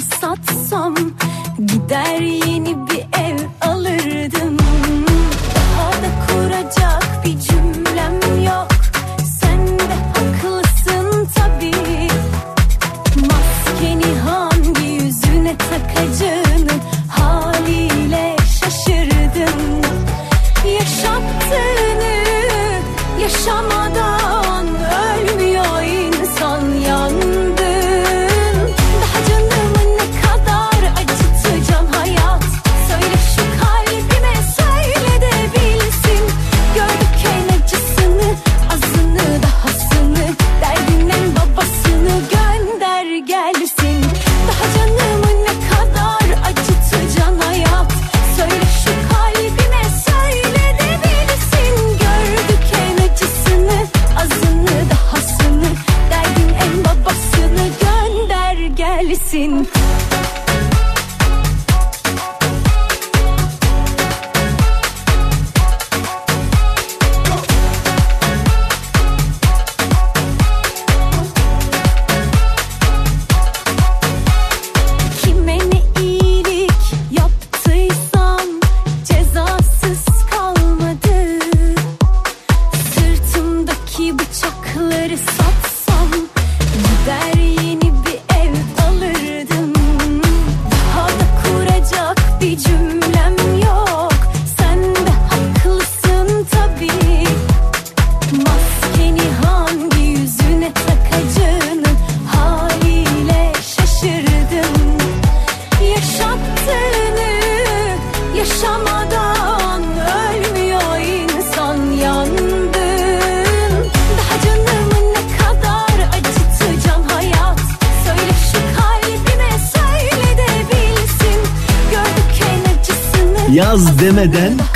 satsam gider yeni bir ev alırdım.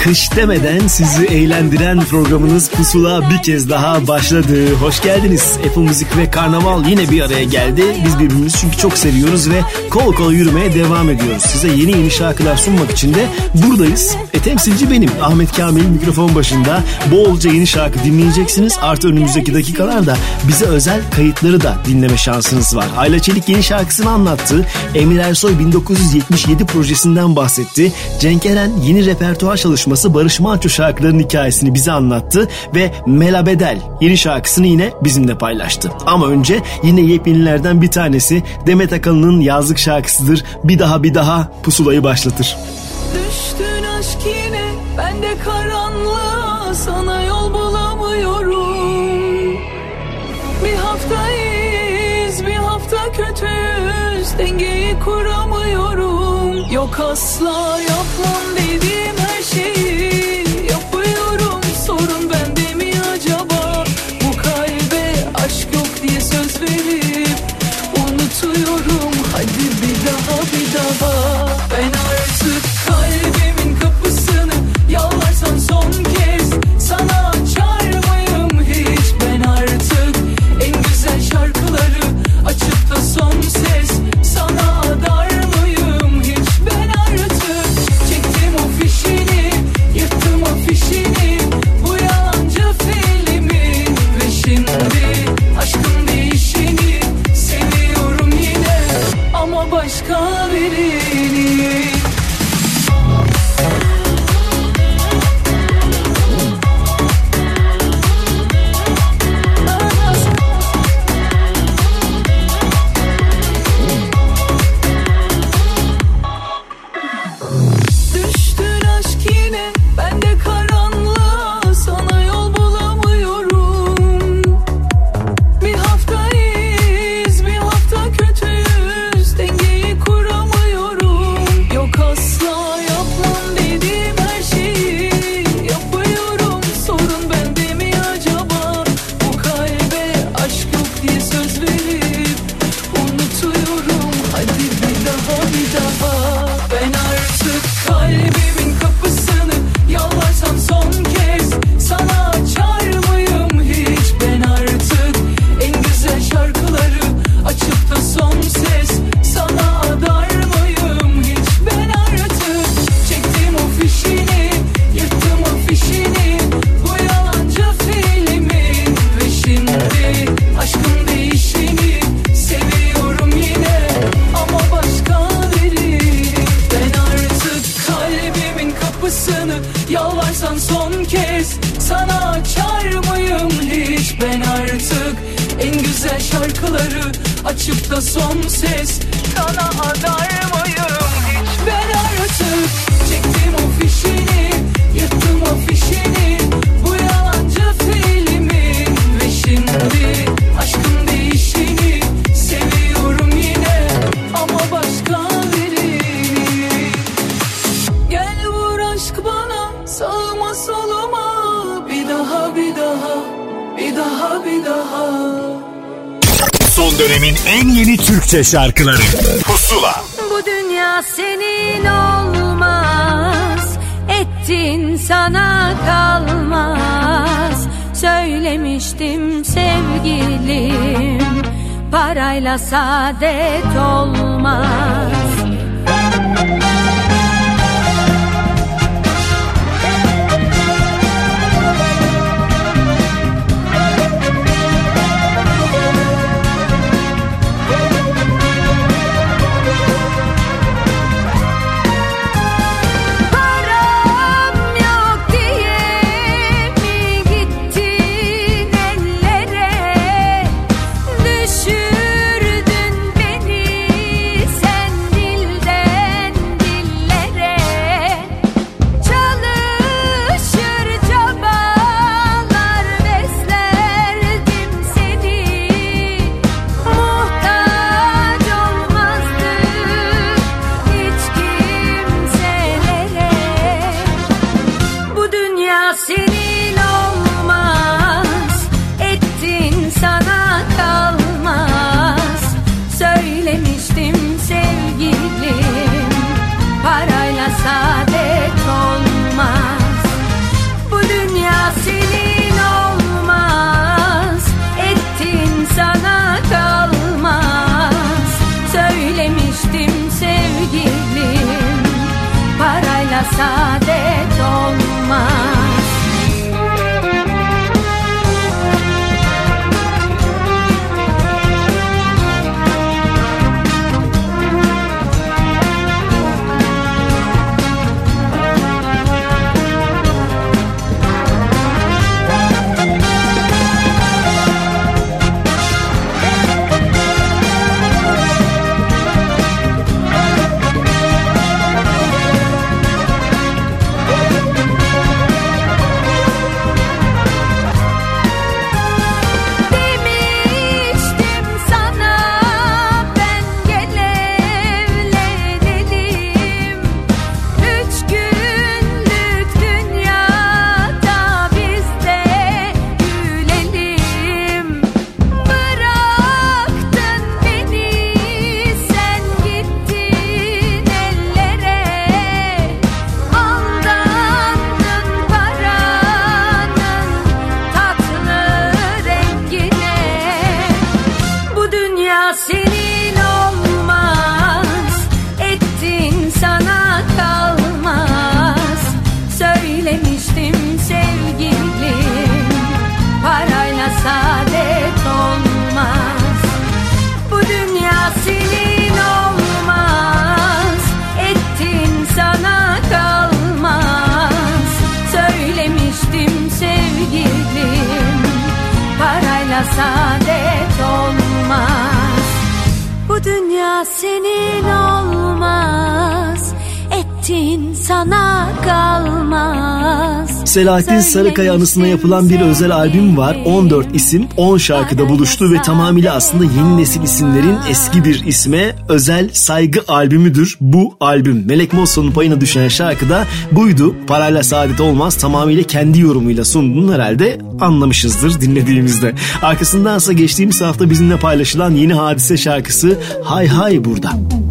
Kış demeden sizi eğlendiren programınız Pusula bir kez daha başladı. Hoş geldiniz. Apple Müzik ve Karnaval yine bir araya geldi. Biz birbirimizi çünkü çok seviyoruz ve kol kola yürümeye devam ediyoruz. Size yeni yeni şarkılar sunmak için de buradayız. E temsilci benim. Ahmet Kamil mikrofon başında. Bolca yeni şarkı dinleyeceksiniz. Artı önümüzdeki dakikalarda bize özel kayıtları da dinleme şansınız var. Ayla Çelik yeni şarkısını anlattı. Emir Ersoy 1977 projesinden bahsetti. Cenk Eren yeni repertuar çalışması Barış Manço şarkılarının hikayesini bize anlattı ve Mela Bedel yeni şarkısını yine bizimle paylaştı. Ama önce yine yepyenilerden bir tanesi Demet Akalın'ın yazlık şarkısıdır. Bir daha bir daha pusulayı başlatır. Düştün aşk yine ben de karanlığa sana yol bulamıyorum Bir hafta iyiyiz bir hafta kötüyüz dengeyi kuramıyorum Yok asla yapmam dediğim her this. en yeni Türkçe şarkıları. Pusula. Bu dünya senin olmaz. Ettin sana kalmaz. Söylemiştim sevgilim. Parayla saadet olmaz. sana kalmaz. Selahattin Sarıkaya anısına yapılan bir özel albüm var. 14 isim 10 şarkıda buluştu ve tamamıyla aslında yeni nesil isimlerin eski bir isme özel saygı albümüdür bu albüm. Melek Mosso'nun payına düşen şarkı da buydu. Parayla saadet olmaz tamamıyla kendi yorumuyla sunduğunu herhalde anlamışızdır dinlediğimizde. Arkasındansa geçtiğimiz hafta bizimle paylaşılan yeni hadise şarkısı Hay Hay Burada. Müzik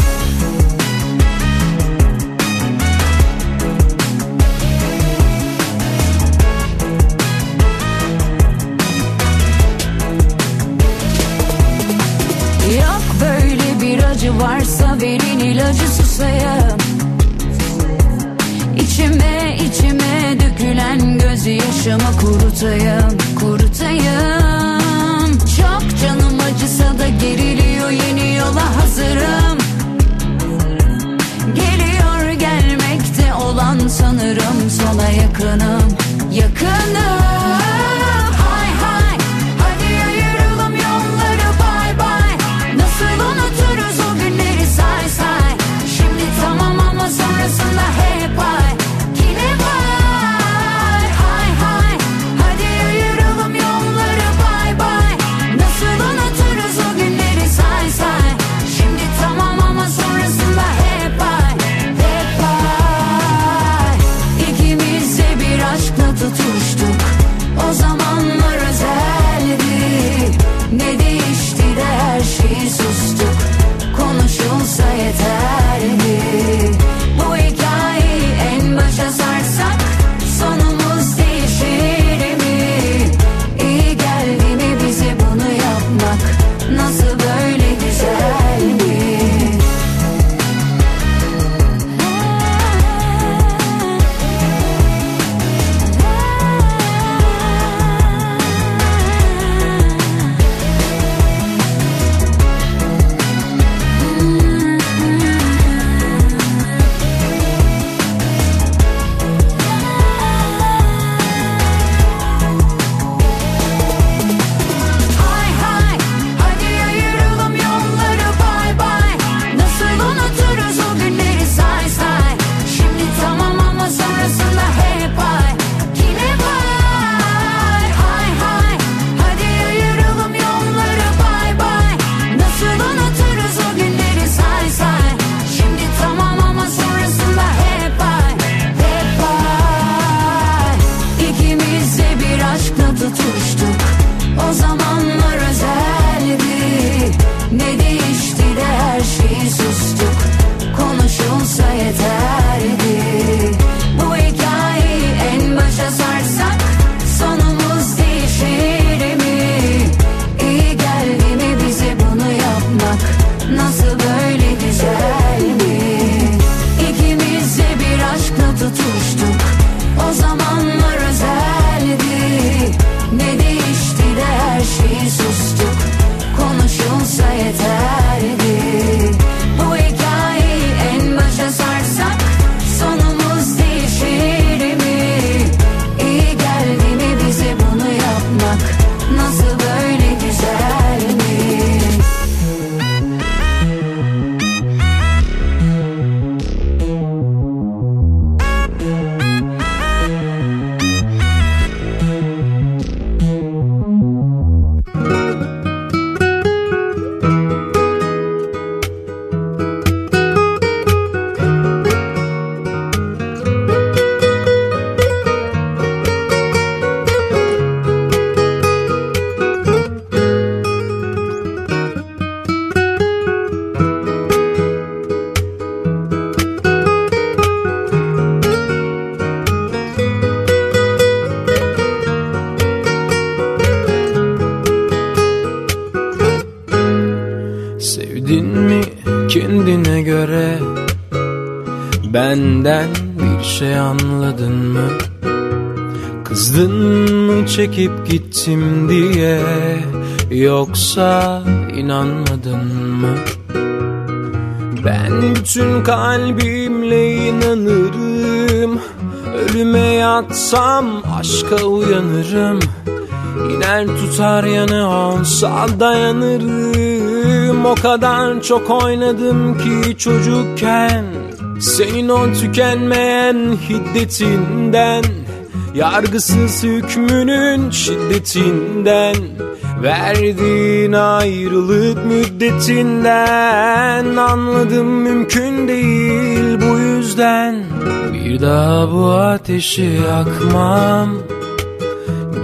çekip gittim diye. Yoksa inanmadın mı? Ben bütün kalbimle inanırım. Ölüme yatsam aşka uyanırım. İner tutar yanı olsa dayanırım. O kadar çok oynadım ki çocukken. Senin o tükenmeyen hiddetinden Yargısız hükmünün şiddetinden Verdiğin ayrılık müddetinden Anladım mümkün değil bu yüzden. Bir daha bu ateşi yakmam.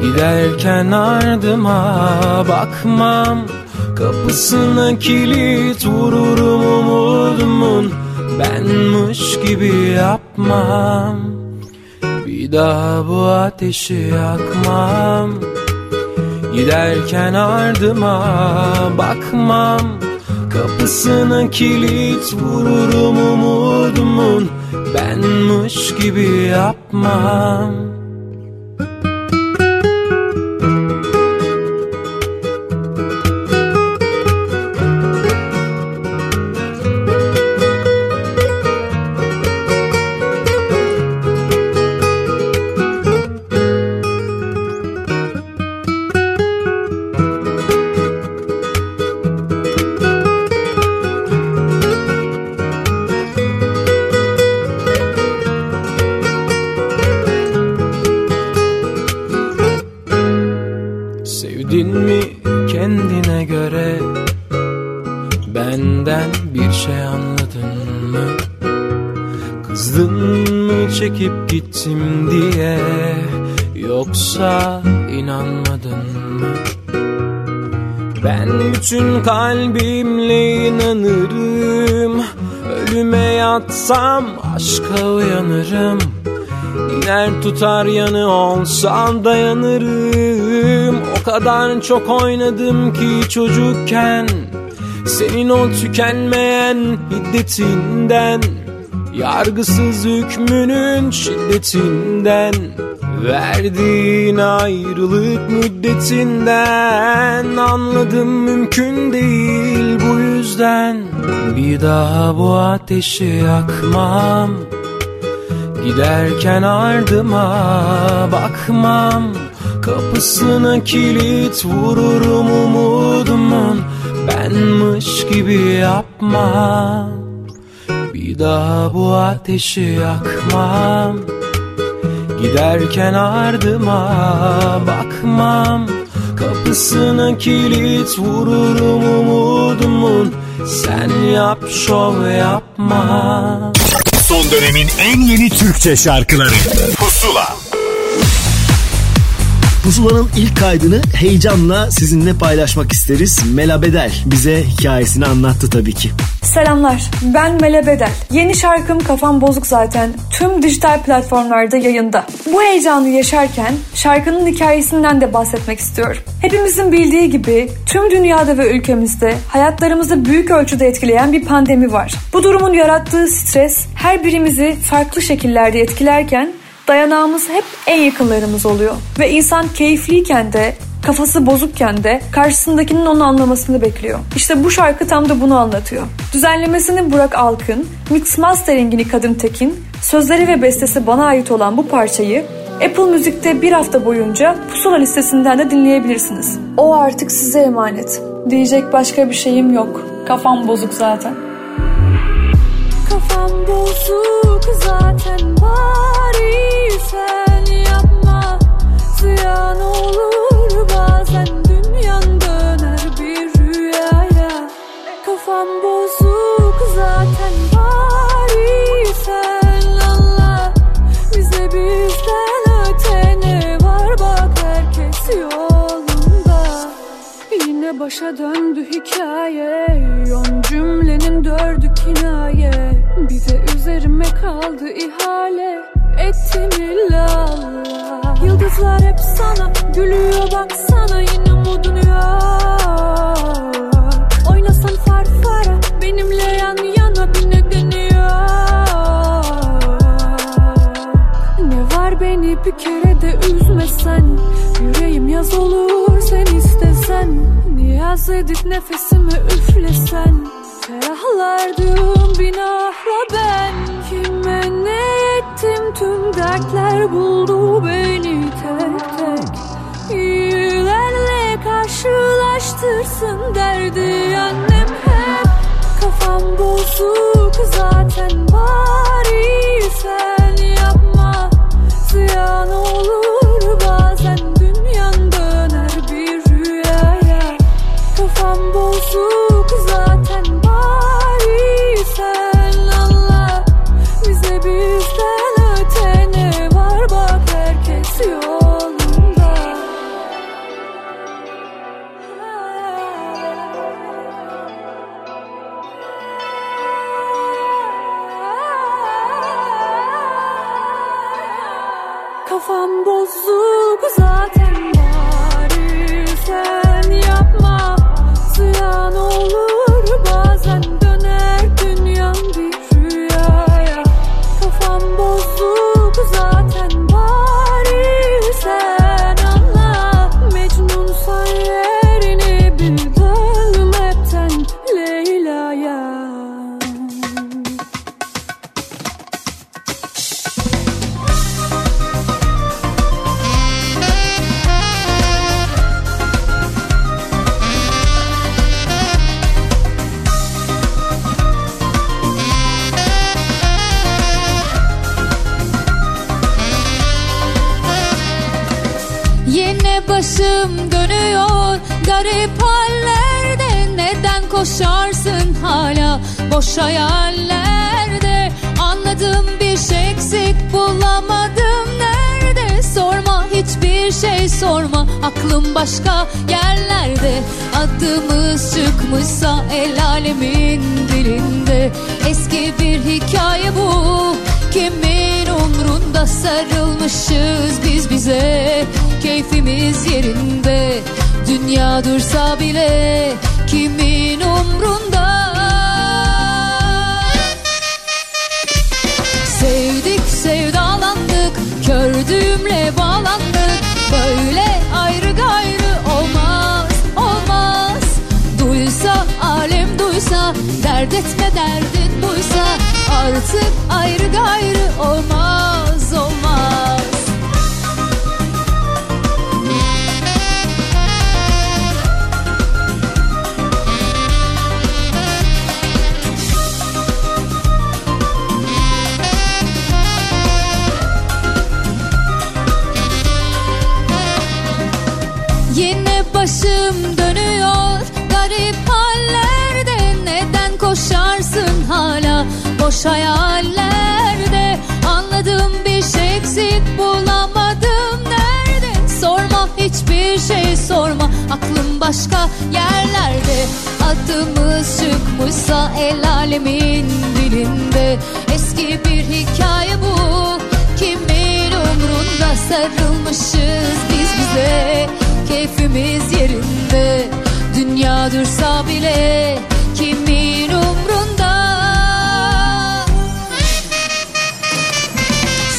Giderken ardıma bakmam. Kapısına kilit vururum umudumun. Benmiş gibi yapmam daha bu ateşi yakmam. Giderken ardıma bakmam. Kapısına kilit vururum umudumun. Benmiş gibi yapmam bütün kalbimle inanırım. Ölüme yatsam aşka uyanırım. İner tutar yanı olsam dayanırım. O kadar çok oynadım ki çocukken. Senin o tükenmeyen hiddetinden Yargısız hükmünün şiddetinden Verdiğin ayrılık müddetinden Anladım mümkün değil. Bu yüzden Bir daha bu ateşi yakmam. Giderken ardıma bakmam. Kapısına kilit vururum umudumun Benmiş gibi yapmam. Bir daha bu ateşi yakmam Giderken ardıma bakmam Kapısına kilit vururum umudumun Sen yap şov yapma Son dönemin en yeni Türkçe şarkıları Pusula Pusula'nın ilk kaydını heyecanla sizinle paylaşmak isteriz. Mela Bedel bize hikayesini anlattı tabii ki. Selamlar, ben Mele Bedel. Yeni şarkım Kafam Bozuk zaten tüm dijital platformlarda yayında. Bu heyecanı yaşarken şarkının hikayesinden de bahsetmek istiyorum. Hepimizin bildiği gibi tüm dünyada ve ülkemizde hayatlarımızı büyük ölçüde etkileyen bir pandemi var. Bu durumun yarattığı stres her birimizi farklı şekillerde etkilerken dayanağımız hep en yakınlarımız oluyor. Ve insan keyifliyken de kafası bozukken de karşısındakinin onu anlamasını bekliyor. İşte bu şarkı tam da bunu anlatıyor. Düzenlemesini Burak Alkın, mix masteringini Kadın Tekin, sözleri ve bestesi bana ait olan bu parçayı Apple Müzik'te bir hafta boyunca Pusula listesinden de dinleyebilirsiniz. O artık size emanet. Diyecek başka bir şeyim yok. Kafam bozuk zaten. Kafam bozuk zaten bari sen yapma Ziyan olur bazen dünyan döner bir rüyaya. Kafam bozuk zaten bari sen anla. Bize bizden öte ne var? Bak herkes yolunda. Yine başa döndü hikaye. Yon cümlenin dördü kinaye. Bir de üzerime kaldı ihale ettim illa Yıldızlar hep sana gülüyor baksana yine umudun yok. Oynasan farfara benimle yan yana bir nedeni yok Ne var beni bir kere de üzmesen? Yüreğim yaz olur sen istesen. Niyaz edip nefesimi üflesen? Ferahlardım binahla ben. Kime neye ettim tüm dertler buldu beni tek tek. İyilerle karşılaştırsın derdi annem. Hep Kafam bozuk zaten bari sen yapma. Ziyan olur bazen dünyan döner bir rüyaya. Kafam bozuk başım dönüyor garip hallerde. Neden koşarsın hala boş hayallerde? Anladım bir şey eksik bulamadım nerede? Sorma hiçbir şey sorma aklım başka yerlerde. Adımız çıkmışsa el alemin dilinde. Eski bir hikaye bu kimin umrunda? Sarılmışız biz bize Keyfimiz yerinde. Dünya dursa bile Kimin umrunda? Sevdik sevdalandık Kördüğümle bağlandık. Böyle ayrı gayrı olmaz Olmaz. Duysa alem duysa Dert etme derdin buysa Artık ayrı gayrı olmaz olmaz başım dönüyor. Garip hallerde Neden koşarsın hala? Boş hayallerde Anladım bir şey eksik bulamadım nerede? Sorma hiçbir şey sorma. Aklım başka yerlerde. Adımız çıkmışsa el alemin dilinde. Eski bir hikaye bu. Kimin umrunda sarılmışız biz bize Keyfimiz yerinde. Dünya dursa bile Kimin umrunda?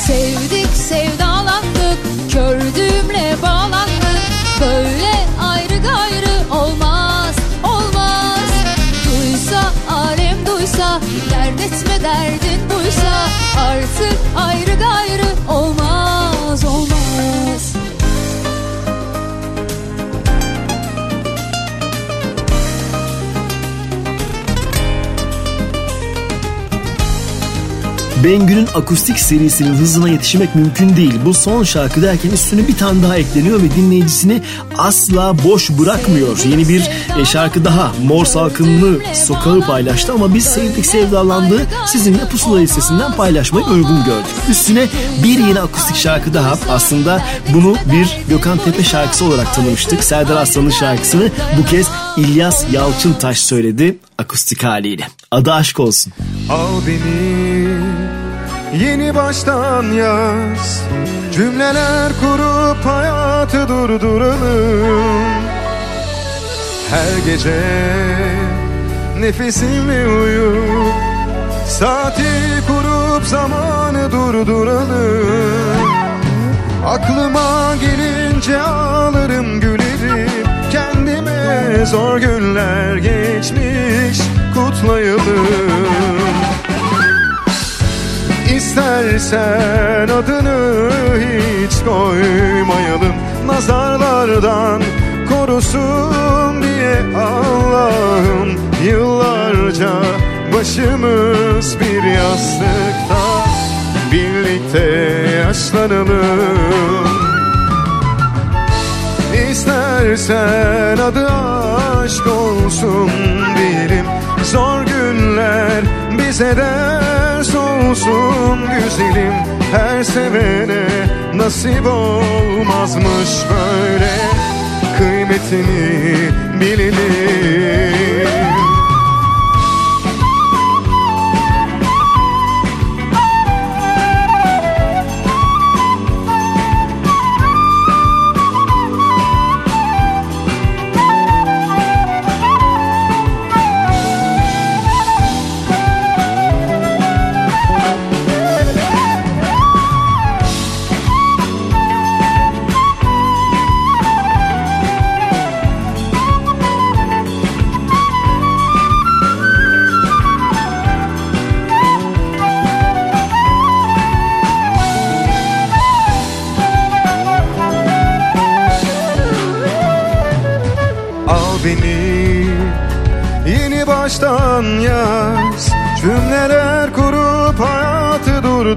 Sevdik sevdalandık Kördüğümle bağlandık. Böyle ayrı gayrı olmaz Olmaz. Duysa alem duysa Dert etme derdin buysa Artık ayrı gayrı olmaz Bengü'nün akustik serisinin hızına yetişmek mümkün değil. Bu son şarkı derken üstüne bir tane daha ekleniyor ve dinleyicisini asla boş bırakmıyor. Yeni bir e, şarkı daha Mor Salkımlı Sokağı paylaştı ama biz sevdik sevdalandığı sizinle pusula listesinden paylaşmayı uygun gördük. Üstüne bir yeni akustik şarkı daha aslında bunu bir Gökhan Tepe şarkısı olarak tanımıştık. Serdar Aslan'ın şarkısını bu kez İlyas Yalçıntaş söyledi akustik haliyle. Adı aşk olsun. Al beni yeni baştan yaz Cümleler kurup hayatı durduralım. Her gece nefesimi uyup Saati kurup zamanı durduralım. Aklıma gelince ağlarım gülerim. Kendime zor günler geçmiş kutlayalım İstersen adını hiç koymayalım. Nazarlardan korusun diye Allah'ım. Yıllarca başımız bir yastıkta. Birlikte yaşlanalım. İstersen adı aşk olsun diyelim. Zor günler bize ders olsun güzelim Her sevene nasip olmazmış böyle. Kıymetini bilelim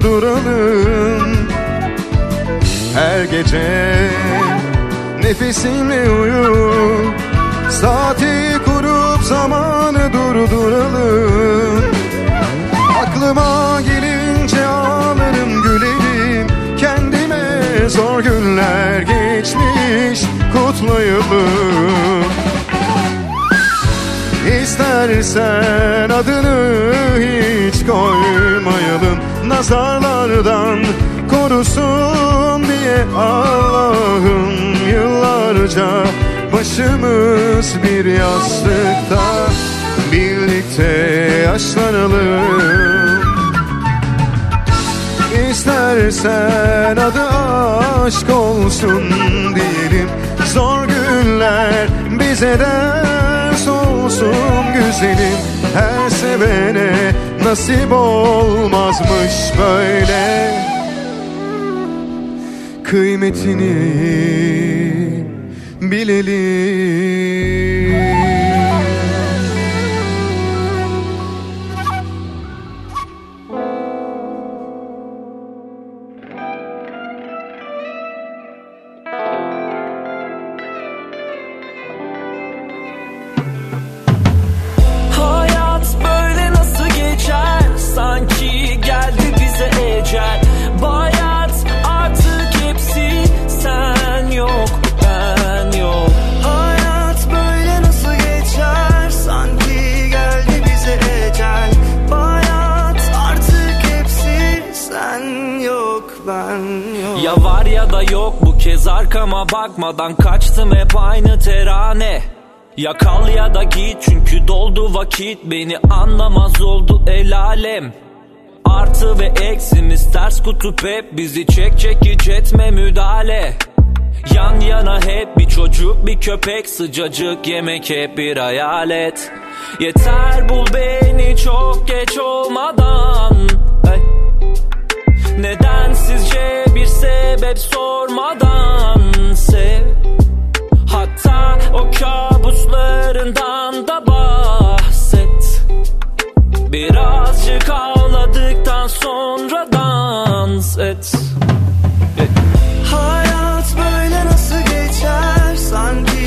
durduralım. Her gece nefesimle uyu Saati kurup zamanı durduralım. Aklıma gelince ağlarım gülerim. Kendime zor günler geçmiş kutlayalım. İstersen adını hiç koymayalım Nazarlardan korusun diye Allah'ım Yıllarca başımız bir yastıkta Birlikte yaşlanalım. İstersen adı aşk olsun diyelim. Zor günler bize ders olsun güzelim nasip olmazmış böyle. Kıymetini bilelim kez arkama bakmadan Kaçtım hep aynı terane. Ya kal ya da git çünkü doldu vakit. Beni anlamaz oldu el alem. Artı ve eksimiz ters kutup hep Bizi çek çekiç etme müdahale. Yan yana hep bir çocuk bir köpek Sıcacık yemek hep bir hayalet. Yeter bul beni çok geç olmadan. Hey. Nedensizce bir sebep sormadan sev? Hatta o kabuslarından da bahset. Birazcık ağladıktan sonra dans et. Hayat böyle nasıl geçer? Sanki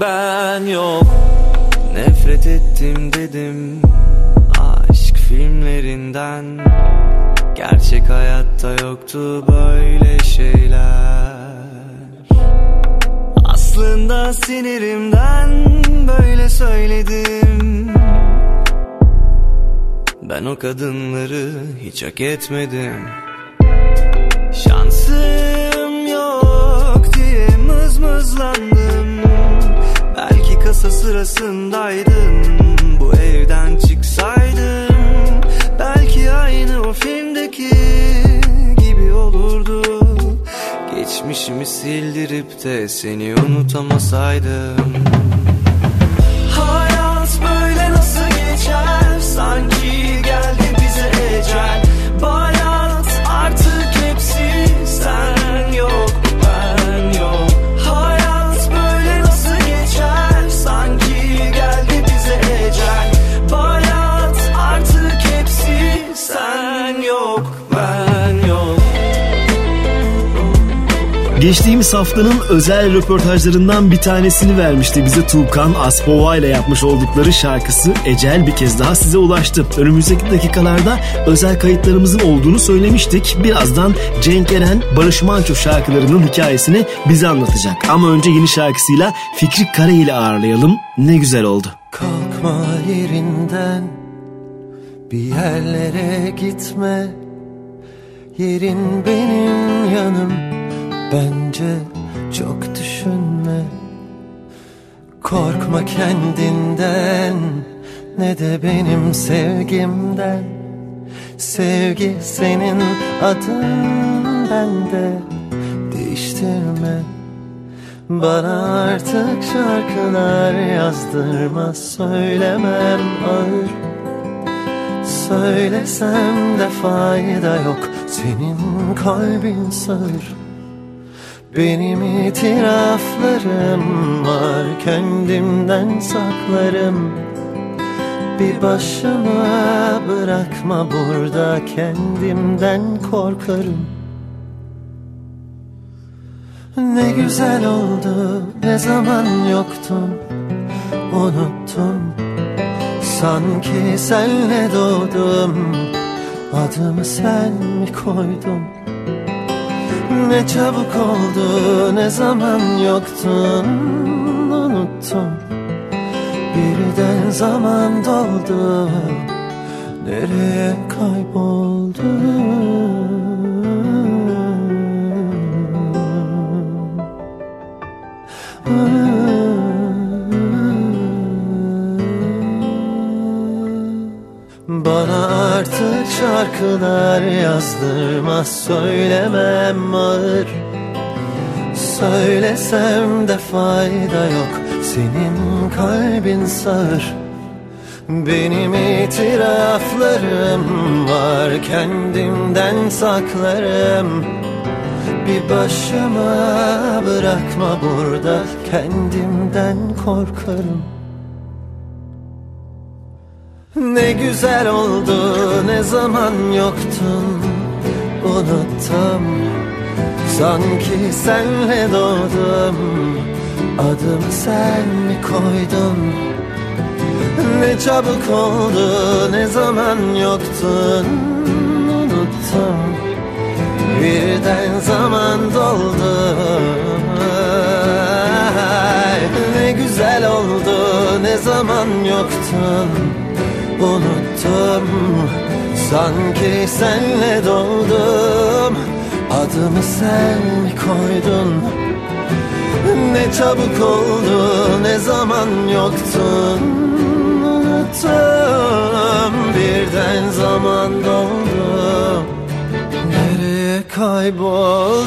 ben yok. Nefret ettim dedim Aşk filmlerinden. Gerçek hayatta yoktu böyle şeyler. Aslında sinirimden böyle söyledim. Ben o kadınları hiç hak etmedim. Şansım yok diye mızmızlandım kasa sırasındaydın. Bu evden çıksaydım Belki aynı o filmdeki gibi olurdu. Geçmişimi sildirip de seni unutamasaydım. Hayat böyle nasıl geçer? Sanki geldi bize ecel. Bayat artık hepsi sen Geçtiğimiz haftanın özel röportajlarından bir tanesini vermişti bize Tuğkan Aspova ile yapmış oldukları şarkısı Ecel bir kez daha size ulaştı. Önümüzdeki dakikalarda özel kayıtlarımızın olduğunu söylemiştik. Birazdan Cenk Eren Barış Manço şarkılarının hikayesini bize anlatacak. Ama önce yeni şarkısıyla Fikri Kare ile ağırlayalım. Ne güzel oldu. Kalkma yerinden bir yerlere gitme Yerin benim yanım bence çok düşünme. Korkma kendinden ne de benim sevgimden. Sevgi senin adın bende değiştirme. Bana artık şarkılar yazdırma söylemem ağır. Söylesem de fayda yok senin kalbin sağır Benim itiraflarım var kendimden saklarım. Bir başıma bırakma burada kendimden korkarım. Ne güzel oldu ne zaman yoktun unuttum. Sanki senle doğdum Adımı sen mi koydun Ne çabuk oldu ne zaman yoktun Unuttum Birden zaman doldu Nereye kayboldun artık şarkılar yazdırma Söylemem ağır. Söylesem de fayda yok Senin kalbin sağır. Benim itiraflarım var Kendimden saklarım. Bir başıma bırakma burada Kendimden korkarım ne güzel oldu ne zaman yoktun? Unuttum. Sanki senle doğdum. Adımı sen mi koydun? Ne çabuk oldu ne zaman yoktun? Unuttum. Birden zaman doldu. Ne güzel oldu ne zaman yoktun unuttum. Sanki senle doğdum. Adımı sen koydun. Ne çabuk oldu ne zaman yoktun? Unuttum. Birden zaman doldu. Nereye kayboldun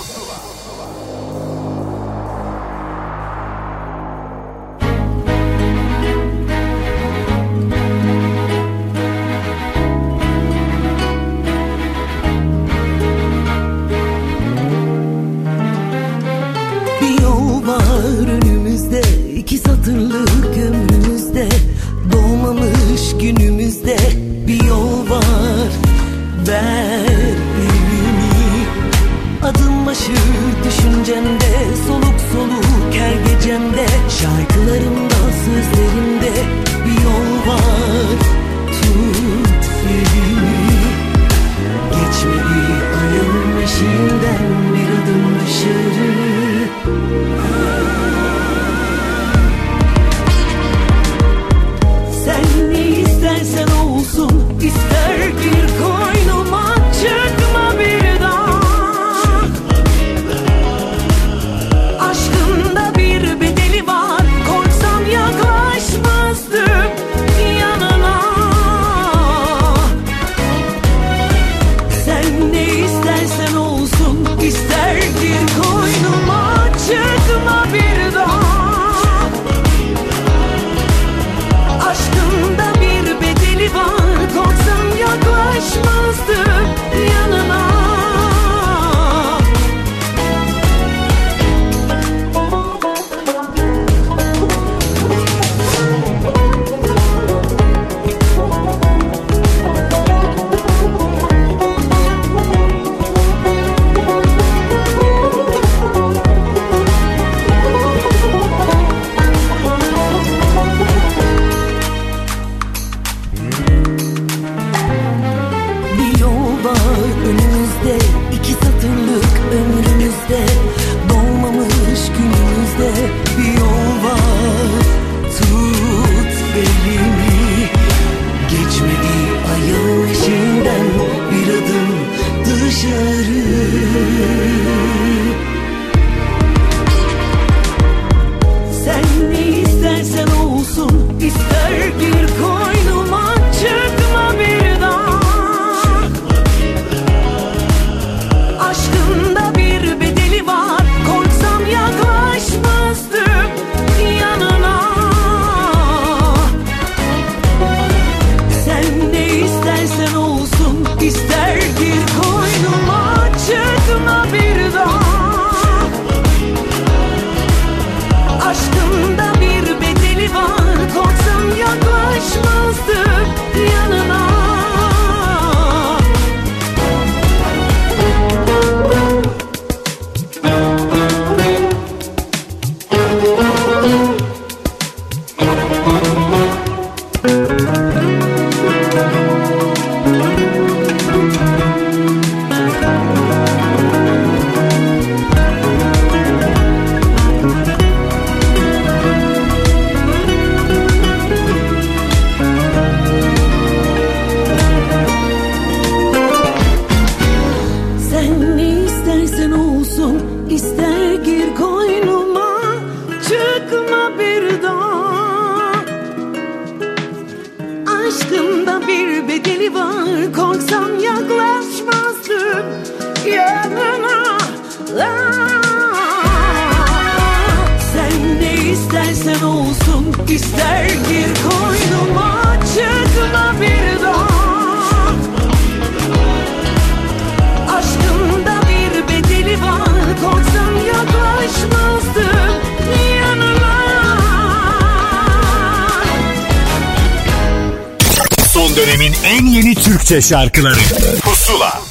Türkçe şarkıları Pusula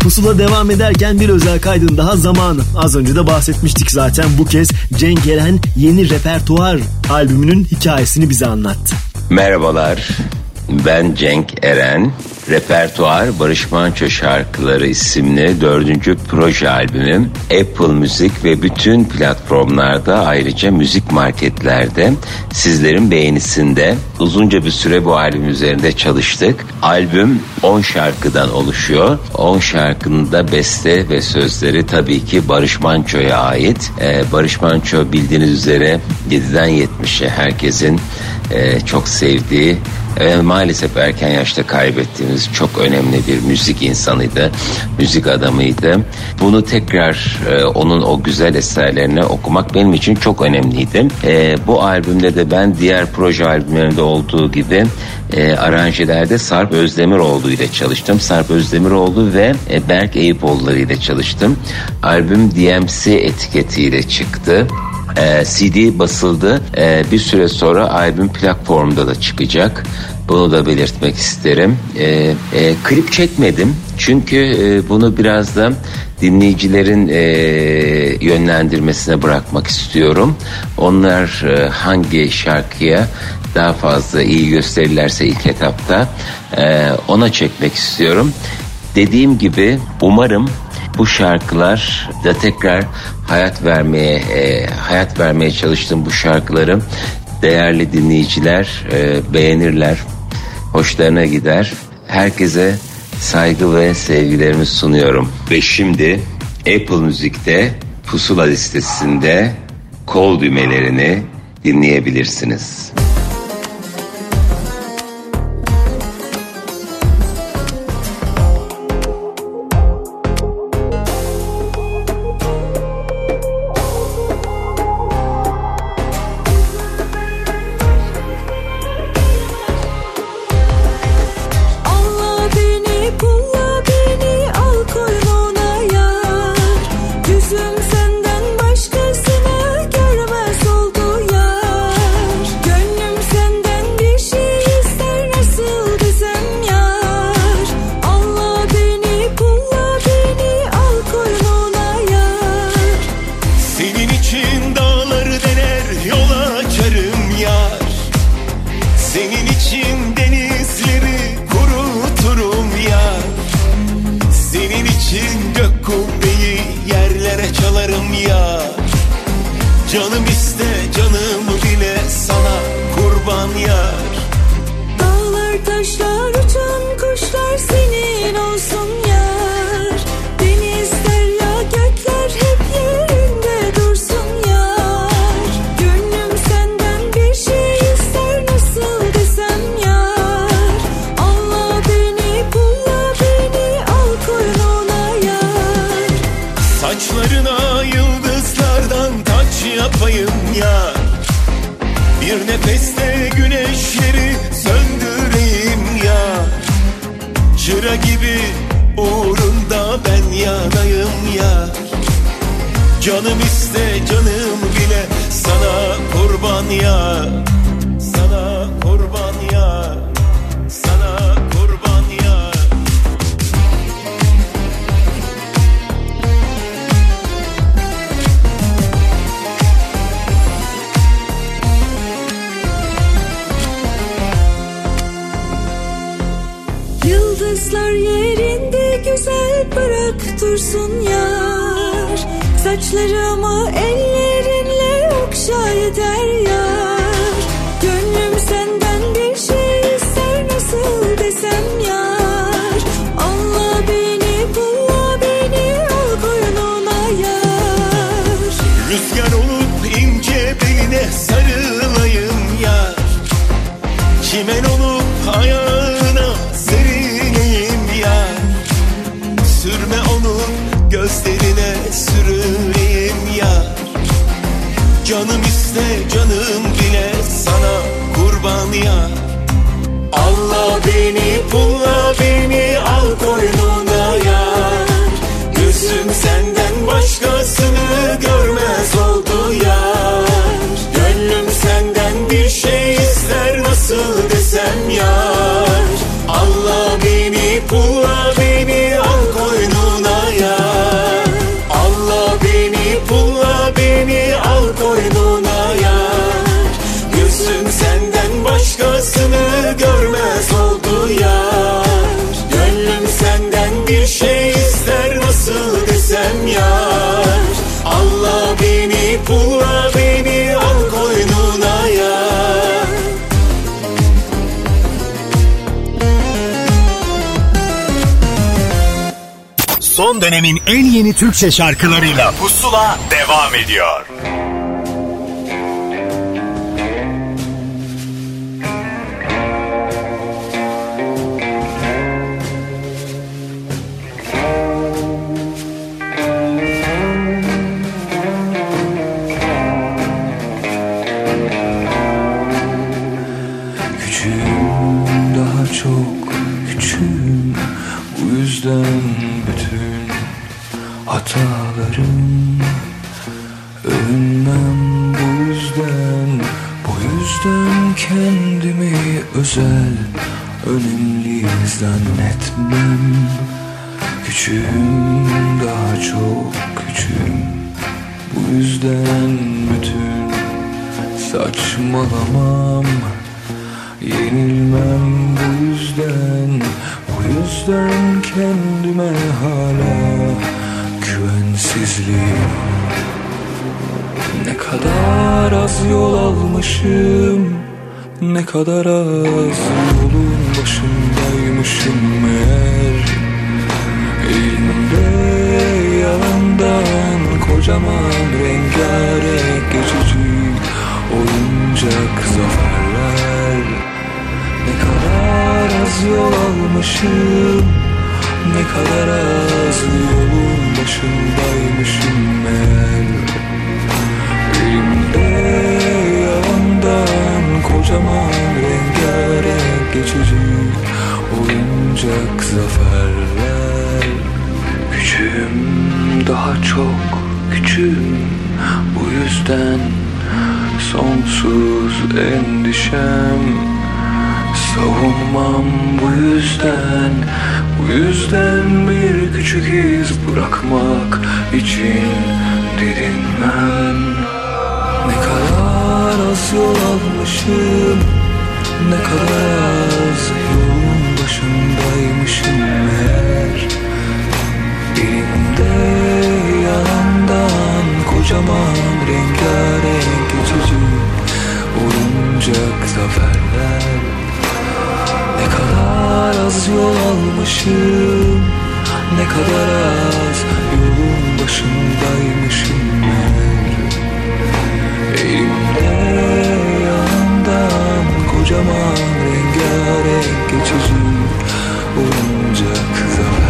Pusula devam ederken bir özel kaydın daha zamanı. Az önce de bahsetmiştik zaten bu kez Cenk Eren yeni repertuar albümünün hikayesini bize anlattı. Merhabalar, ben Cenk Eren. Repertuar Barış Manço Şarkıları isimli dördüncü proje albümüm Apple Müzik ve bütün platformlarda ayrıca müzik marketlerde sizlerin beğenisinde uzunca bir süre bu albüm üzerinde çalıştık. Albüm 10 şarkıdan oluşuyor. 10 şarkının da beste ve sözleri tabii ki Barış Manço'ya ait. Ee, Barış Manço bildiğiniz üzere 7'den 70'e herkesin e, çok sevdiği Ve maalesef erken yaşta kaybettiğimiz çok önemli bir müzik insanıydı. Müzik adamıydı. Bunu tekrar e, onun o güzel eserlerini okumak benim için çok önemliydi. E, bu albümde de ben diğer proje albümlerinde olduğu gibi e, aranjelerde Sarp Özdemiroğlu ile çalıştım. Sarp Özdemiroğlu ve e, Berk Eyüpoğulları ile çalıştım. Albüm DMC etiketiyle çıktı. E, CD basıldı. E, bir süre sonra albüm plak formunda da çıkacak. Bunu da belirtmek isterim. E, e, klip çekmedim. Çünkü e, bunu biraz da dinleyicilerin e, yönlendirmesine bırakmak istiyorum. Onlar e, hangi şarkıya daha fazla iyi gösterirlerse ilk etapta e, ona çekmek istiyorum. Dediğim gibi umarım bu şarkılar da tekrar hayat vermeye e, hayat vermeye çalıştığım bu şarkıları değerli dinleyiciler e, beğenirler, hoşlarına gider. Herkese saygı ve sevgilerimi sunuyorum. Ve şimdi Apple Müzik'te Pusula listesinde kol düğmelerini dinleyebilirsiniz. Alla Türkçe şarkılarıyla Pusula devam ediyor. Küçüğüm daha çok küçüğüm Bu yüzden bütün hatalarım Övünmem bu yüzden Bu yüzden kendimi özel Önemli zannetmem. Küçüğüm daha çok küçüğüm. Bu yüzden bütün saçmalamam. Yenilmem bu yüzden Bu yüzden kendime hala güvensizliğim Ne kadar az yol almışım Ne kadar az yolun başındaymışım meğer. Elimde yalandan kocaman rengarenk geçici oyuncak zaferler. Ne kadar az yol almışım Ne kadar az yolun başındaymışım meğer Elimde yalandan kocaman rengarenk geçici oyuncak zaferler. Küçüğüm daha çok küçüğüm bu yüzden sonsuz endişem. Savunmam bu yüzden Bu yüzden bir küçük iz bırakmak için didinmem. Ne kadar az yol almışım Ne kadar az yolun başındaymışım meğer. Elimde yalandan kocaman rengarenk geçici oyuncak zaferler kadar az yol almışım. Ne kadar az yolun başındaymışım meğer Elimde yalandan kocaman rengarenk geçici oyuncak zaferler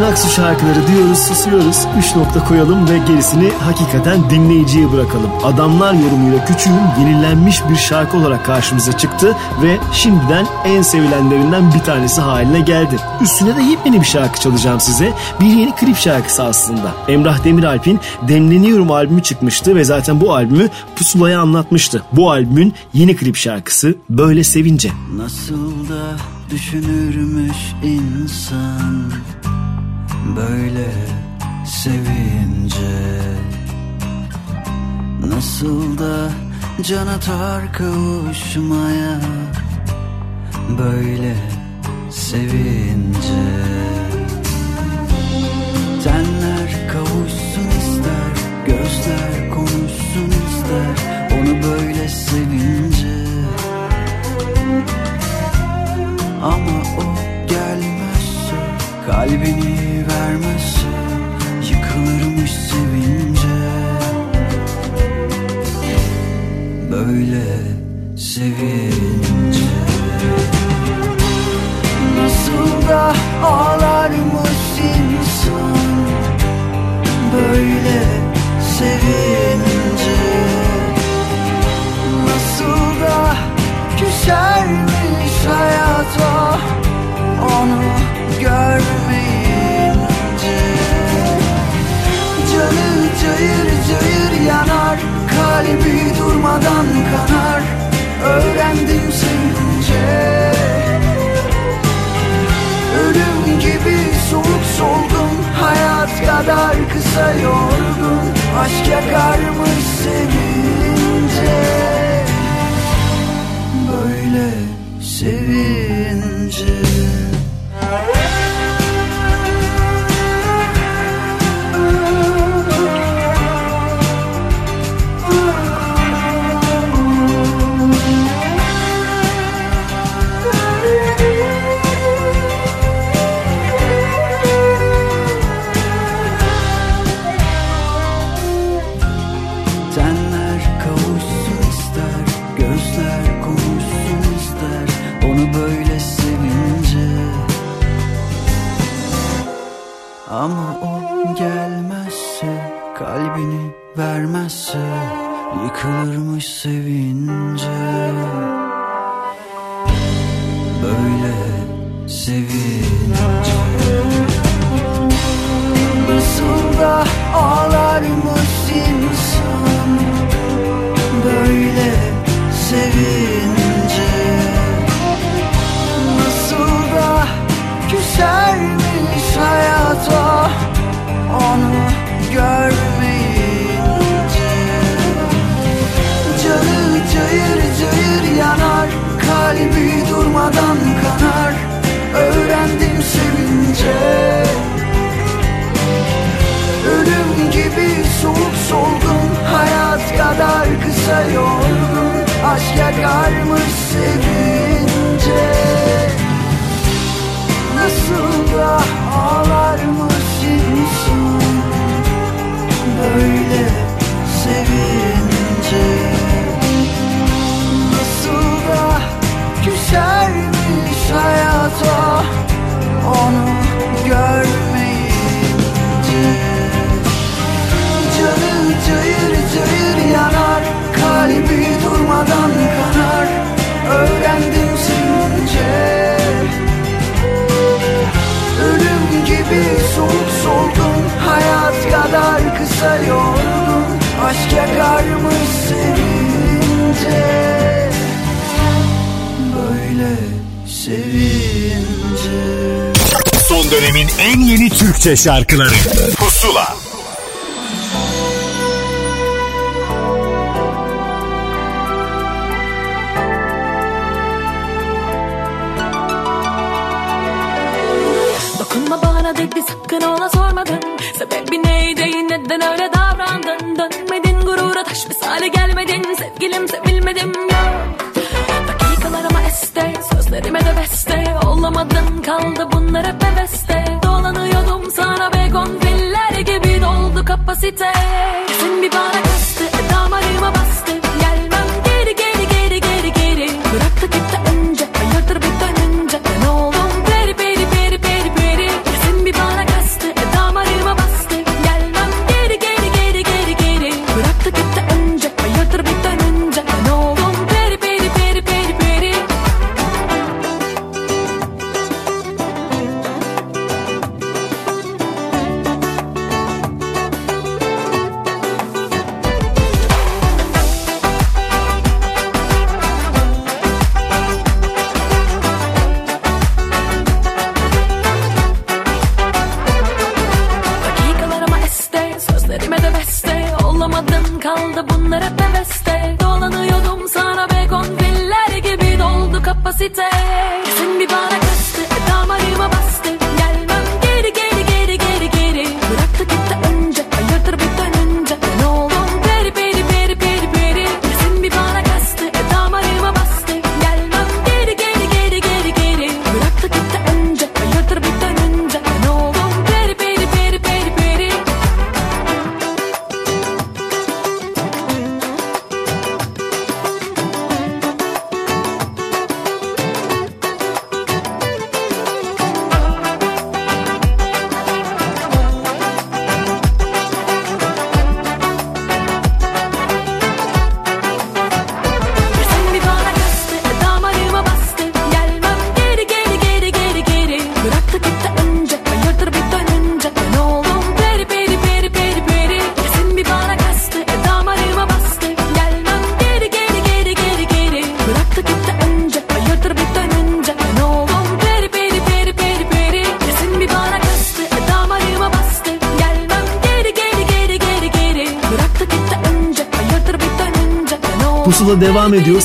Sezen Aksu şarkıları diyoruz susuyoruz. Üç nokta koyalım ve gerisini hakikaten dinleyiciye bırakalım. Adamlar yorumuyla Küçüğün yenilenmiş bir şarkı olarak karşımıza çıktı ve şimdiden en sevilenlerinden bir tanesi haline geldi. Üstüne de yepyeni bir şarkı çalacağım size. Bir yeni klip şarkısı aslında. Emrah Demiralp'in Demleniyorum albümü çıkmıştı ve zaten bu albümü Pusula'ya anlatmıştı. Bu albümün yeni klip şarkısı Böyle Sevince. Nasıl da düşünürmüş insan böyle sevince Nasıl da can atar kavuşmaya? Böyle sevince Tenler kavuşsun ister, gözler konuşsun ister. Onu böyle sevince Ama o kalbini vermezse yıkılırmış sevince. Böyle sevince. Nasıl da ağlarmış insan? Böyle sevince. Nasıl da küsermiş hayata onu görmeyince. Canı cayır cayır yanar Kalbi durmadan kanar. Öğrendim sevince Ölüm gibi soğuk soldum Hayat kadar kısa yorgun Aşk yakarmış sevince. Böyle sevince. Gelmezse Kalbini vermezse Yıkılırmış sevince. Böyle sevince. Nasıl da ağlarmış insan. Böyle sevince. Nasıl da küsermiş hayata görmeyince Canı cayır cayır yanar Kalbi durmadan kanar. Öğrendim sevince. Ölüm gibi soğuk solgun Hayat kadar kısa yorgun Aşk yakarmış sevince. Nasıl da ağlarmış insan Böyle sevince Nasıl da küsermiş hayata Onu görmeyince. Canı cayır cayır yanar Kalbi durmadan kanar. Öğrendim kısa yorgun Aşk yakarmış sevince. Böyle sevince. Son dönemin en yeni Türkçe şarkıları. Pusula neden öyle davrandın Dönmedin gurura taş misali gelmedin. Sevgilim sevilmedim ya. Dakikalarıma este sözlerime de beste. Olamadın kaldı bunlar hep heveste. Dolanıyordum sana begon filler gibi doldu kapasite. Sen bir bana kaldı bunlar hep Dolanıyordum sana begon filler gibi doldu kapasite. Sen bir bana kastı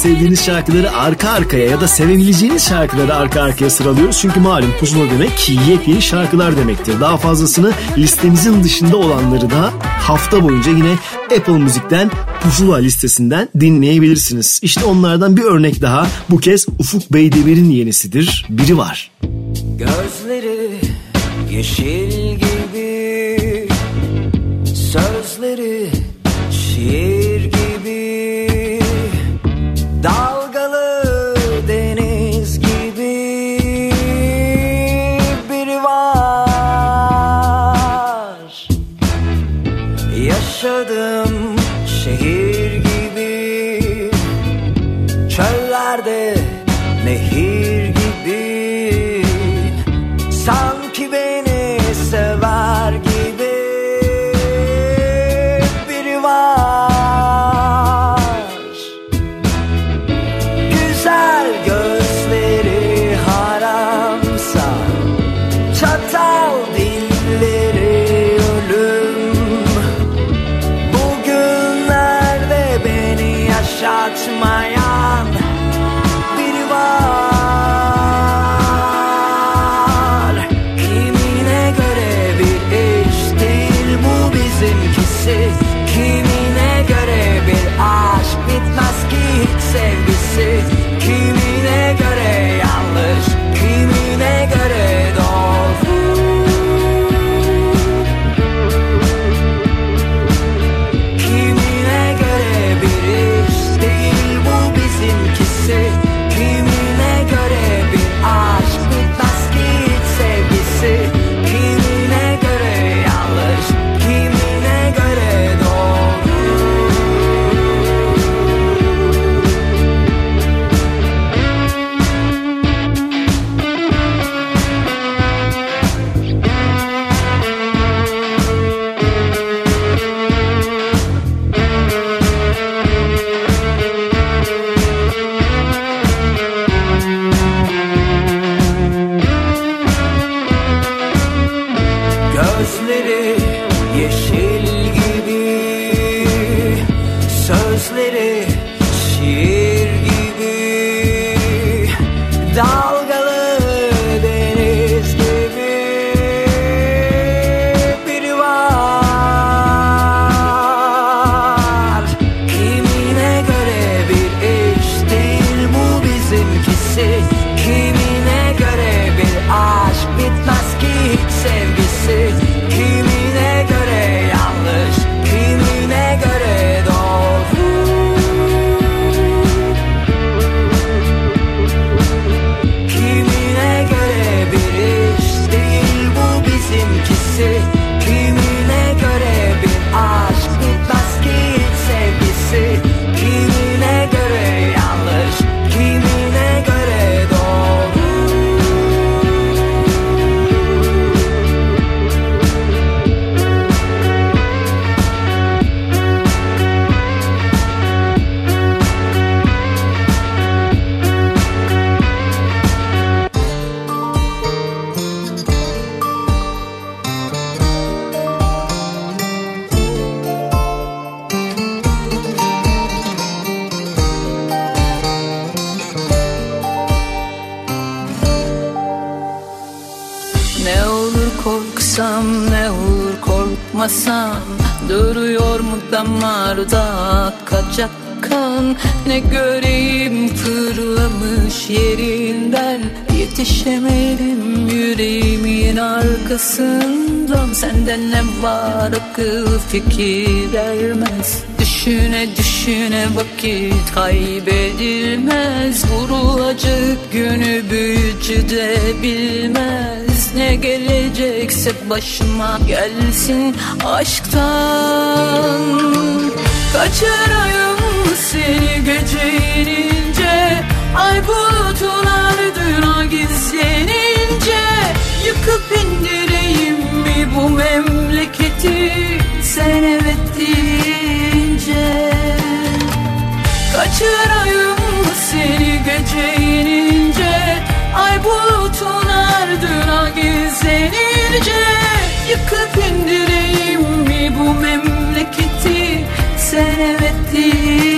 sevdiğiniz şarkıları arka arkaya ya da sevebileceğiniz şarkıları arka arkaya sıralıyoruz. Çünkü malum pusula demek yepyeni şarkılar demektir. Daha fazlasını listemizin dışında olanları da hafta boyunca yine Apple Müzik'ten Pusula listesinden dinleyebilirsiniz. İşte onlardan bir örnek daha. Bu kez Ufuk Beydemir'in yenisidir. Biri var. Gözleri yeşil başıma gelsin aşktan. Kaçırayım seni gece inince Ay bulutun ardına gizlenince. Yıkıp indireyim mi bu memleketi Sen evet deyince? Kaçırayım seni gece inince Ay bulutun ardına gizlenince. Yakıp indireyim mi bu memleketi? Sen evet değil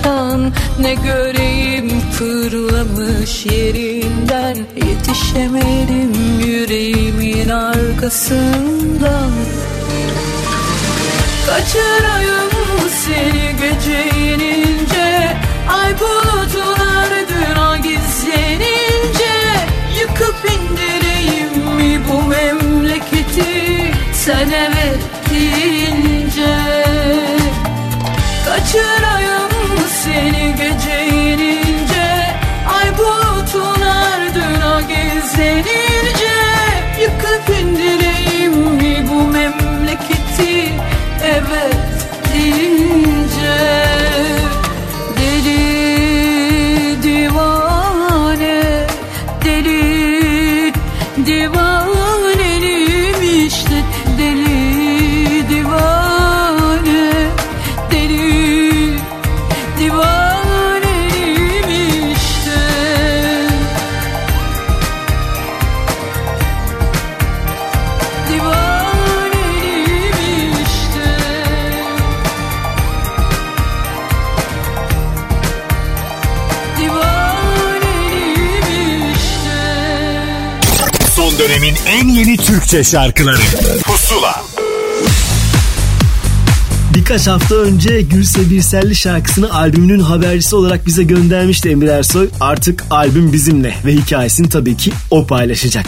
kaçak kan Ne göreyim? Fırlamış yerinden Yetişemedim. Yüreğimin arkasından Kaçırayım seni gece inince Ay bulutun ardına gizlenince. Yıkıp indireyim mi bu memleketi? Sen evet deyince. Kaçırayım seni gece inince Ay bulutun ardına gizlenince Yıkıp indireyim mi bu memleketi? Evet Türkçe şarkıları Pusula Birkaç hafta önce Gülse Birselli şarkısını albümünün habercisi olarak bize göndermişti Emir Ersoy. Artık albüm bizimle ve hikayesini tabii ki o paylaşacak.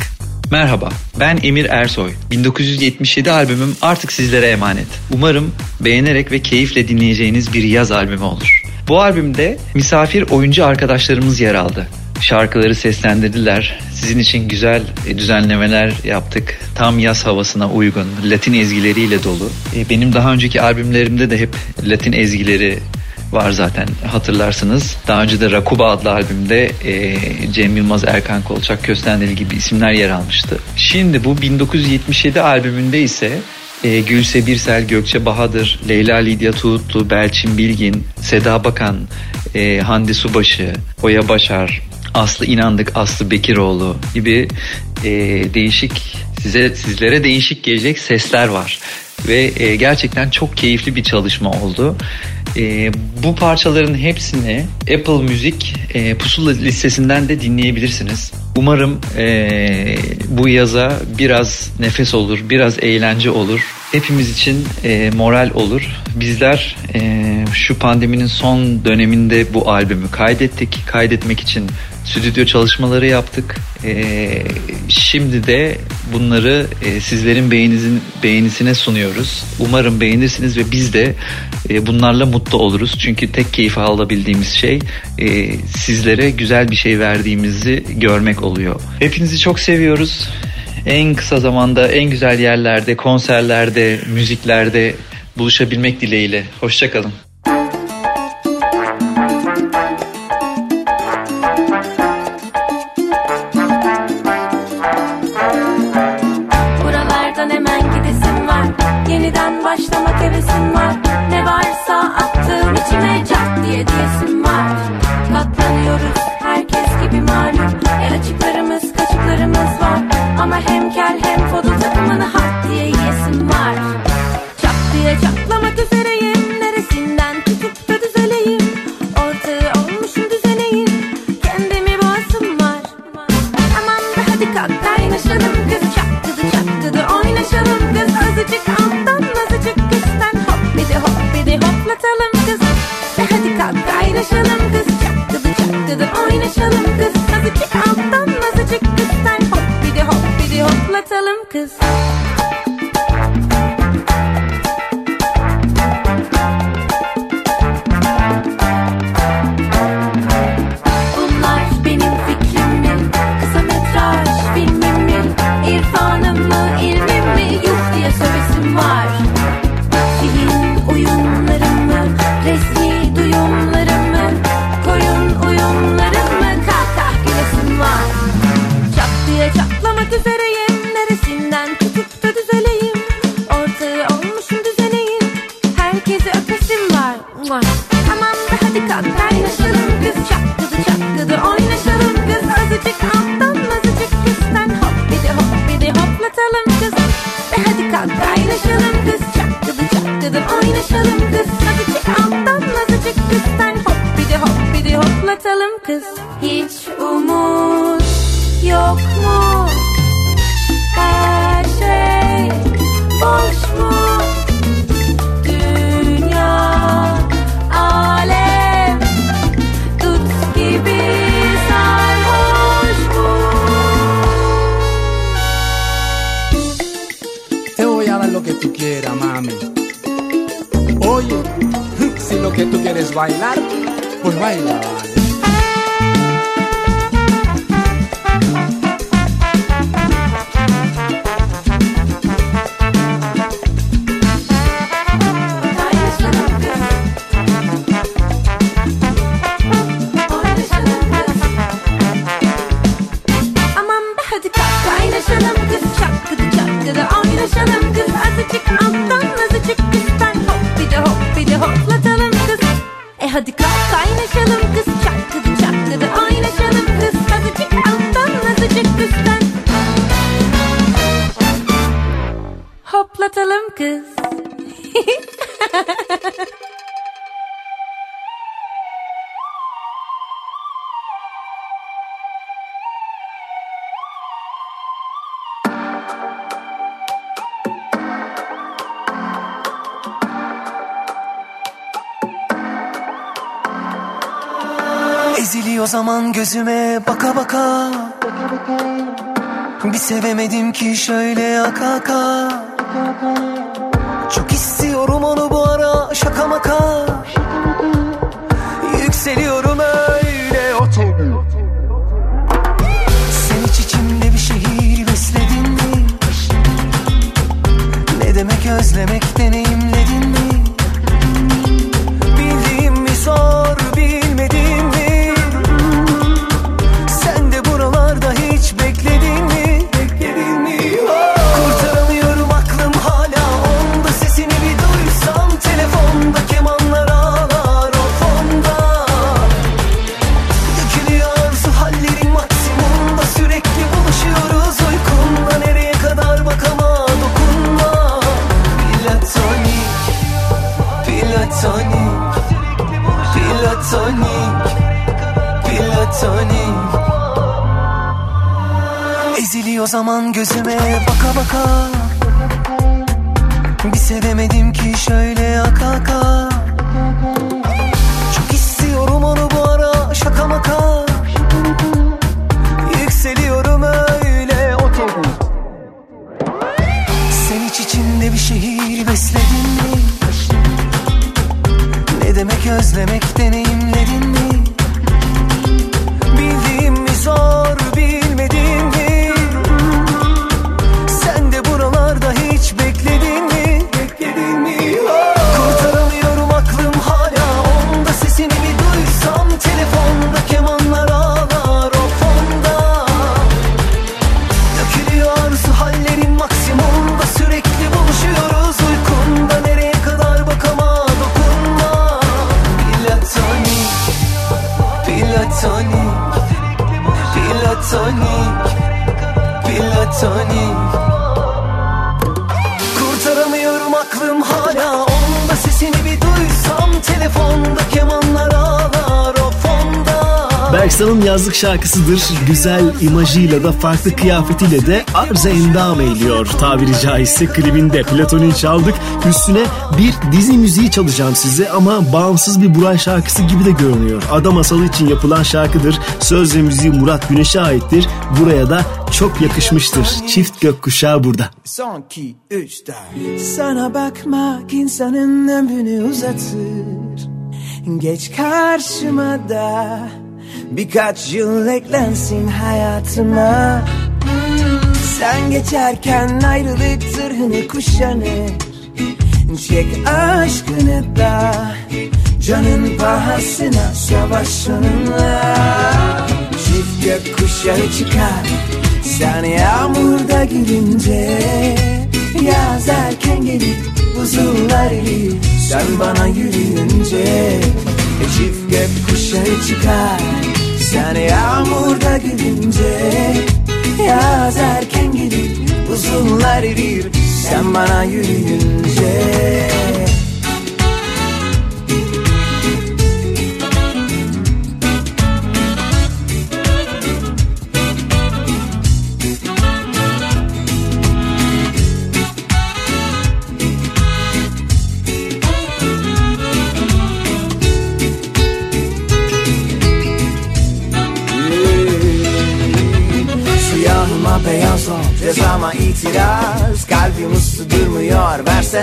Merhaba, ben Emir Ersoy. 1977 albümüm artık sizlere emanet. Umarım beğenerek ve keyifle dinleyeceğiniz bir yaz albümü olur. Bu albümde misafir oyuncu arkadaşlarımız yer aldı. Şarkıları seslendirdiler. Sizin için güzel e, düzenlemeler yaptık. Tam yaz havasına uygun, Latin ezgileriyle dolu. E, Benim daha önceki albümlerimde de hep Latin ezgileri var zaten hatırlarsınız. Daha önce de Rakuba adlı albümde e, Cem Yılmaz, Erkan Kolçak, Köstendil gibi isimler yer almıştı. Şimdi bu 1977 albümünde ise e, Gülse Birsel, Gökçe Bahadır, Leyla Lidya Tuğutlu, Belçin Bilgin, Seda Bakan, e, Hande Subaşı, Oya Başar, Aslı İnandık, Aslı Bekiroğlu gibi e, değişik size sizlere değişik gelecek sesler var ve e, gerçekten çok keyifli bir çalışma oldu. E, bu parçaların hepsini Apple Müzik e, Pusula listesinden de dinleyebilirsiniz. Umarım e, bu yaza biraz nefes olur, biraz eğlence olur. Hepimiz için e, moral olur. Bizler e, şu pandeminin son döneminde bu albümü kaydettik. Kaydetmek için stüdyo çalışmaları yaptık. E, şimdi de bunları e, sizlerin beğeninizin beğenisine sunuyoruz. Umarım beğenirsiniz ve biz de e, bunlarla mutlu oluruz. Çünkü tek keyif alabildiğimiz şey e, sizlere güzel bir şey verdiğimizi görmek oluyor. Hepinizi çok seviyoruz. En kısa zamanda en güzel yerlerde, konserlerde, müziklerde buluşabilmek dileğiyle. Hoşçakalın. Başlamak hevesim var Ne varsa attığım içime cart diye diyesim Ama hem sevemedim ki şöyle akaka şarkısıdır. Güzel imajıyla da farklı kıyafetiyle de arz endam eğiliyor. Tabiri caizse klibinde Platon'u çaldık. Üstüne bir dizi müziği çalacağım size ama bağımsız bir Buray şarkısı gibi de görünüyor. Ada Masalı için yapılan şarkıdır. Söz ve müziği Murat Güneş'e aittir. Buraya da çok yakışmıştır. Çift gökkuşağı burada. Son ki üç Sana bakmak insanın ömrünü uzatır. Geç karşıma da Birkaç yıl eklensin hayatıma Sen geçerken ayrılık zırhını kuşanır. Çek aşkını da Canın pahasına savaş onunla Çift gök kuşağı çıkar Sen yağmurda gülünce. Yaz erken gelip buzullar erir Sen bana yürüyünce. E çift gök kuşağı çıkar sen yağmurda gülünce Yaz erken gelir Buzullar erir. Sen bana yürüyünce.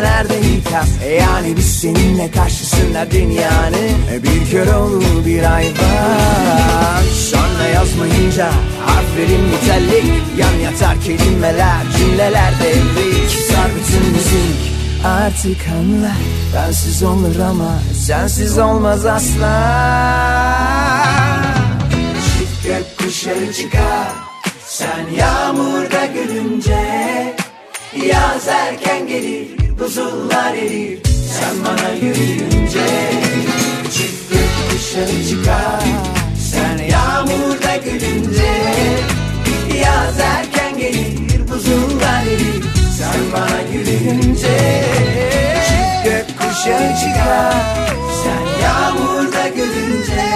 Nerede ikaz e Yani biz seninle karşısında dünyanın e Bir kör olur bir ay var. Sonra yazmayınca harflerim nitelik Yan yatar kelimeler cümleler devrik. Sar bütün müzik artık anla. Bensiz olur ama sensiz olmaz asla. Çift gökkuşağı çıkar Sen yağmurda gülünce Yaz erken gelir Buzullar erir Sen bana yürüyünce Çift gökkuşağı çıkar. Sen yağmurda gülünce Yaz erken gelir. Buzullar erir Sen bana yürüyünce Çift gökkuşağı çıkar. Sen yağmurda gülünce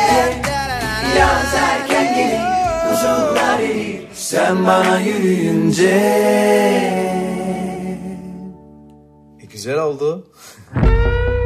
Yaz erken gelir. Buzullar erir Sen bana yürüyünce güzel oldu.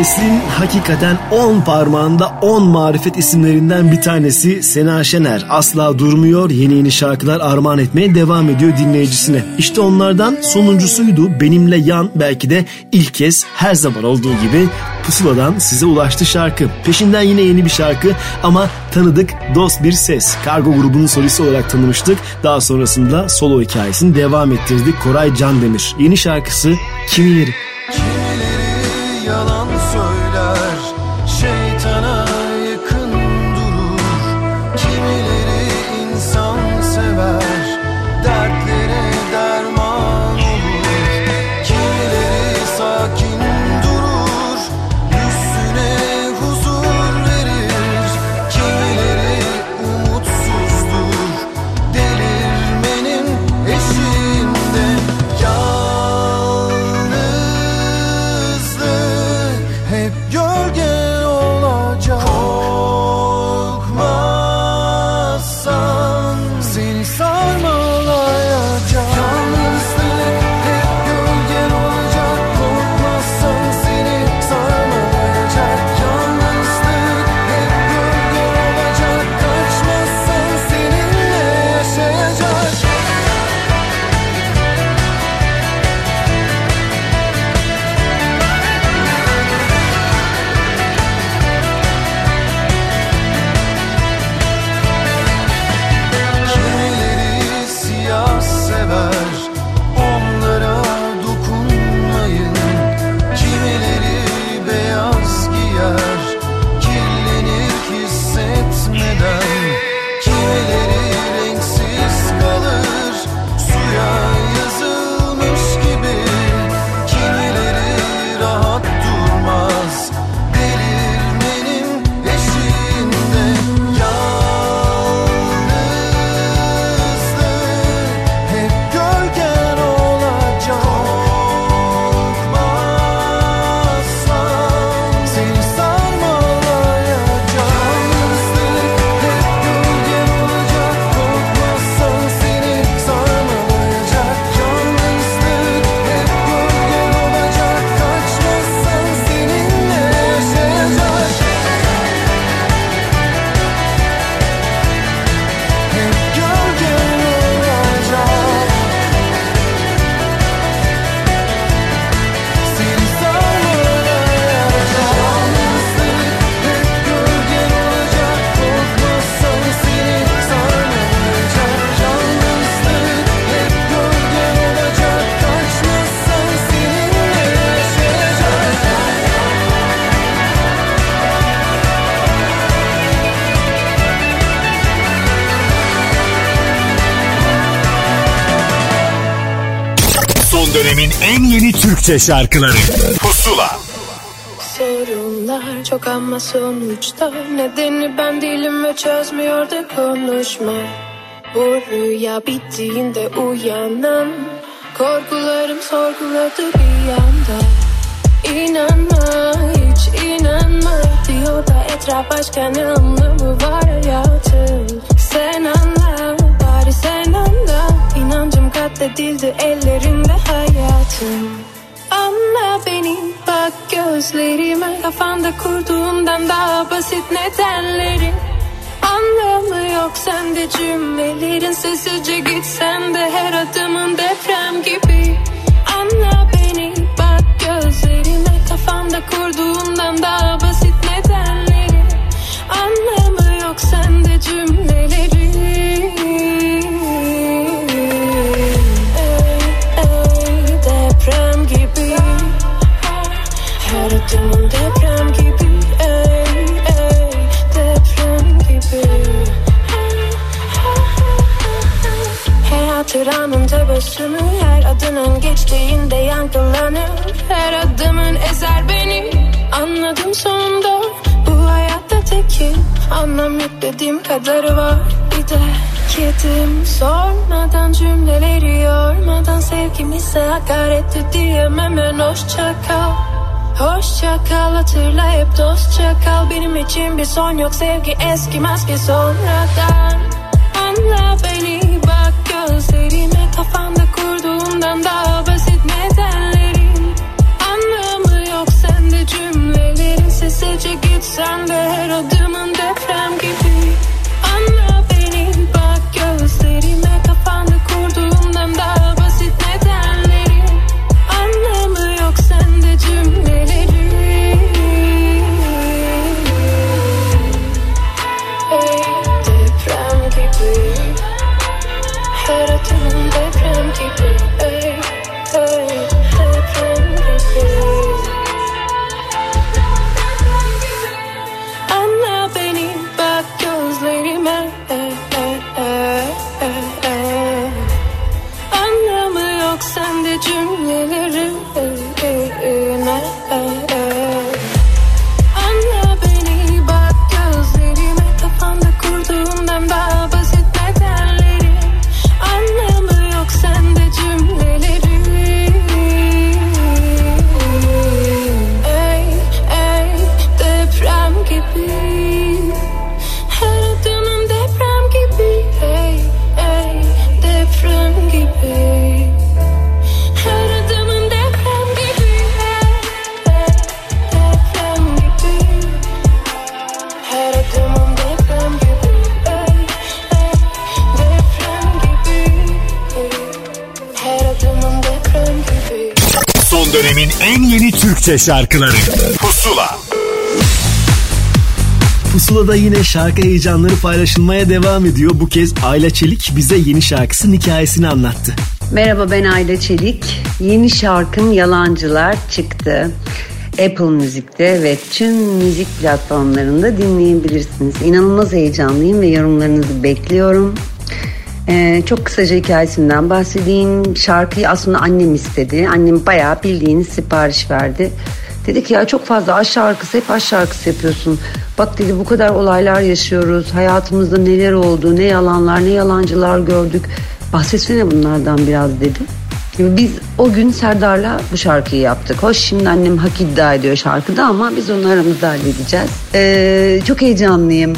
neslin hakikaten 10 parmağında 10 marifet isimlerinden bir tanesi Sena Şener. Asla durmuyor, yeni yeni şarkılar armağan etmeye devam ediyor dinleyicisine. İşte onlardan sonuncusuydu. Benimle Yan belki de ilk kez her zaman olduğu gibi Pusula'dan size ulaştı şarkı. Peşinden yine yeni bir şarkı ama tanıdık dost bir ses. Kargo grubunun solisti olarak tanımıştık. Daha sonrasında solo hikayesini devam ettirdik. Koray Can Demir. Yeni şarkısı. Kimileri Türkçe şarkıları. Pusula. Sorunlar çok ama sonuçta Nedeni ben değilim ve çözmüyor da konuşma. Bu rüya bittiğinde uyanan Korkularım sorguladı bir yanda. İnanma hiç inanma Diyor da etraf başka ne anlamı var hayatın Sen anla bari sen anla. İnancım katledildi ellerinde hayatım bak gözlerime Kafanda kurduğundan daha basit nedenleri Anlamı yok sende cümlelerin. Sessizce gitsen de her adımın deprem gibi Sevgimize hakaretti diyemem en hoşça kal Hoşça kal hatırla hep dostça kal Benim için bir son yok sevgi eskimez ki sonradan. Anla beni bak gözlerime. Kafamda kurduğumdan daha basit nedenlerin Anlamı yok sende cümle sen de her adımın Türkçe şarkıları Pusula Pusula'da yine şarkı heyecanları paylaşılmaya devam ediyor. Bu kez Ayla Çelik bize yeni şarkısının hikayesini anlattı. Merhaba ben Ayla Çelik. Yeni şarkım Yalancılar çıktı. Apple Müzik'te ve tüm müzik platformlarında dinleyebilirsiniz. İnanılmaz heyecanlıyım ve yorumlarınızı bekliyorum. Ee, çok kısaca hikayesinden bahsedeyim. Şarkıyı aslında annem istedi. Annem bayağı bildiğiniz sipariş verdi. Dedi ki ya çok fazla aşk şarkısı hep aşk şarkısı yapıyorsun. Bak dedi bu kadar olaylar yaşıyoruz. Hayatımızda neler oldu, ne yalanlar, ne yalancılar gördük. Bahsetsene bunlardan biraz dedi. Biz o gün Serdar'la bu şarkıyı yaptık. Hoş şimdi annem hak iddia ediyor şarkıda ama biz onu aramızda halledeceğiz. Ee, çok heyecanlıyım.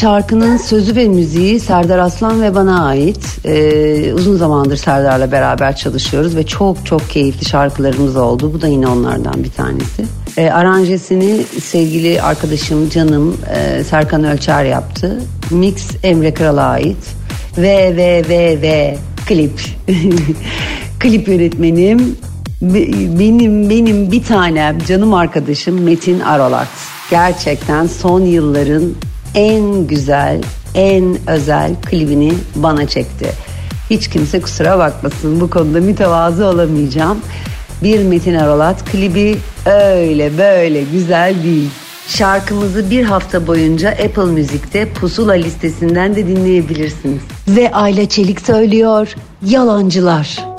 Şarkının sözü ve müziği Serdar Aslan ve bana ait. Ee, uzun zamandır Serdar'la beraber çalışıyoruz ve çok çok keyifli şarkılarımız oldu. Bu da yine onlardan bir tanesi. Ee, aranjesini sevgili arkadaşım, canım e, Serkan Ölçer yaptı. Mix Emre Kral'a ait. Ve ve ve ve klip. klip yönetmenim be- benim benim bir tanem canım arkadaşım Metin Arolat. Gerçekten son yılların en güzel, en özel klibini bana çekti. Hiç kimse kusura bakmasın bu konuda mütevazı olamayacağım. Bir Metin Arolat klibi öyle böyle güzel değil. Şarkımızı bir hafta boyunca Apple Müzik'te Pusula listesinden de dinleyebilirsiniz. Ve Ayla Çelik söylüyor Yalancılar.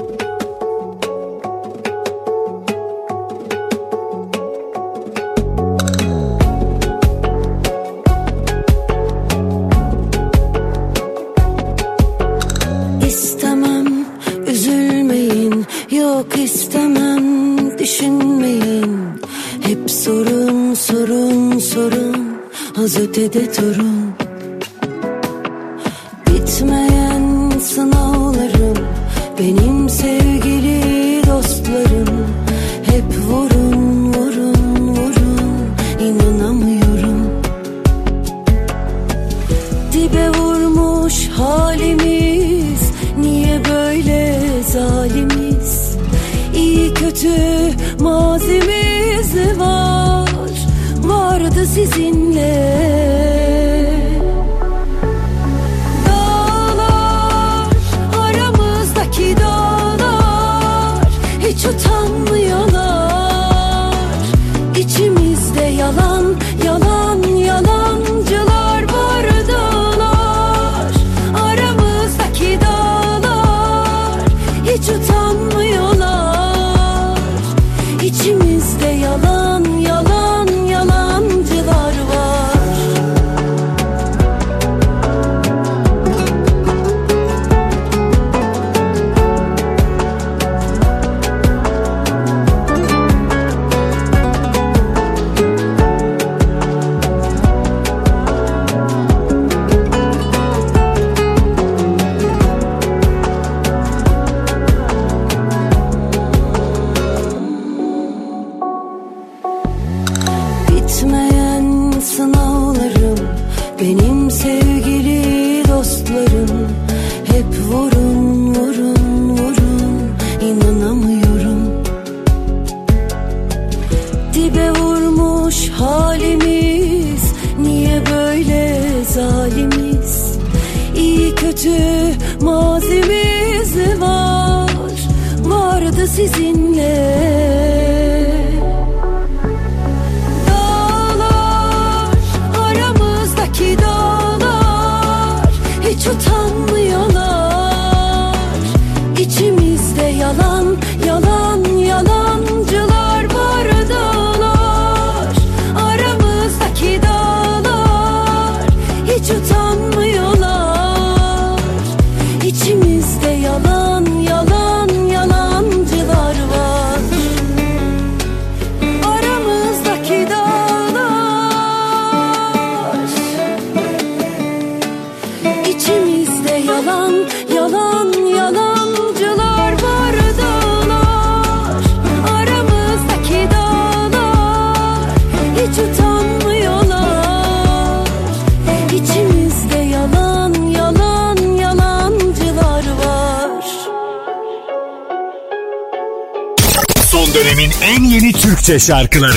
Şarkıları.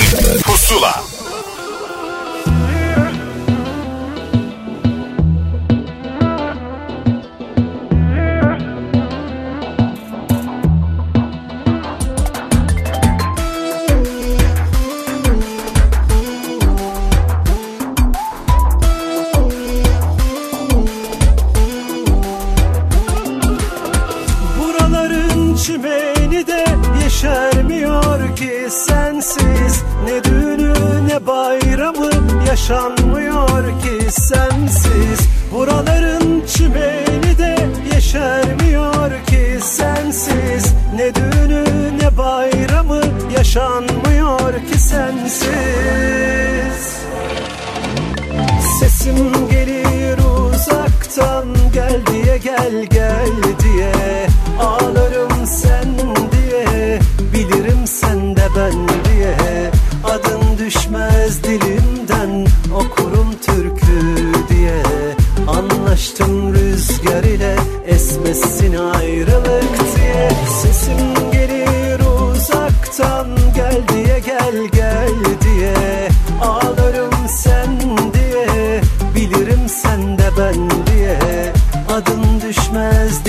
adım düşmez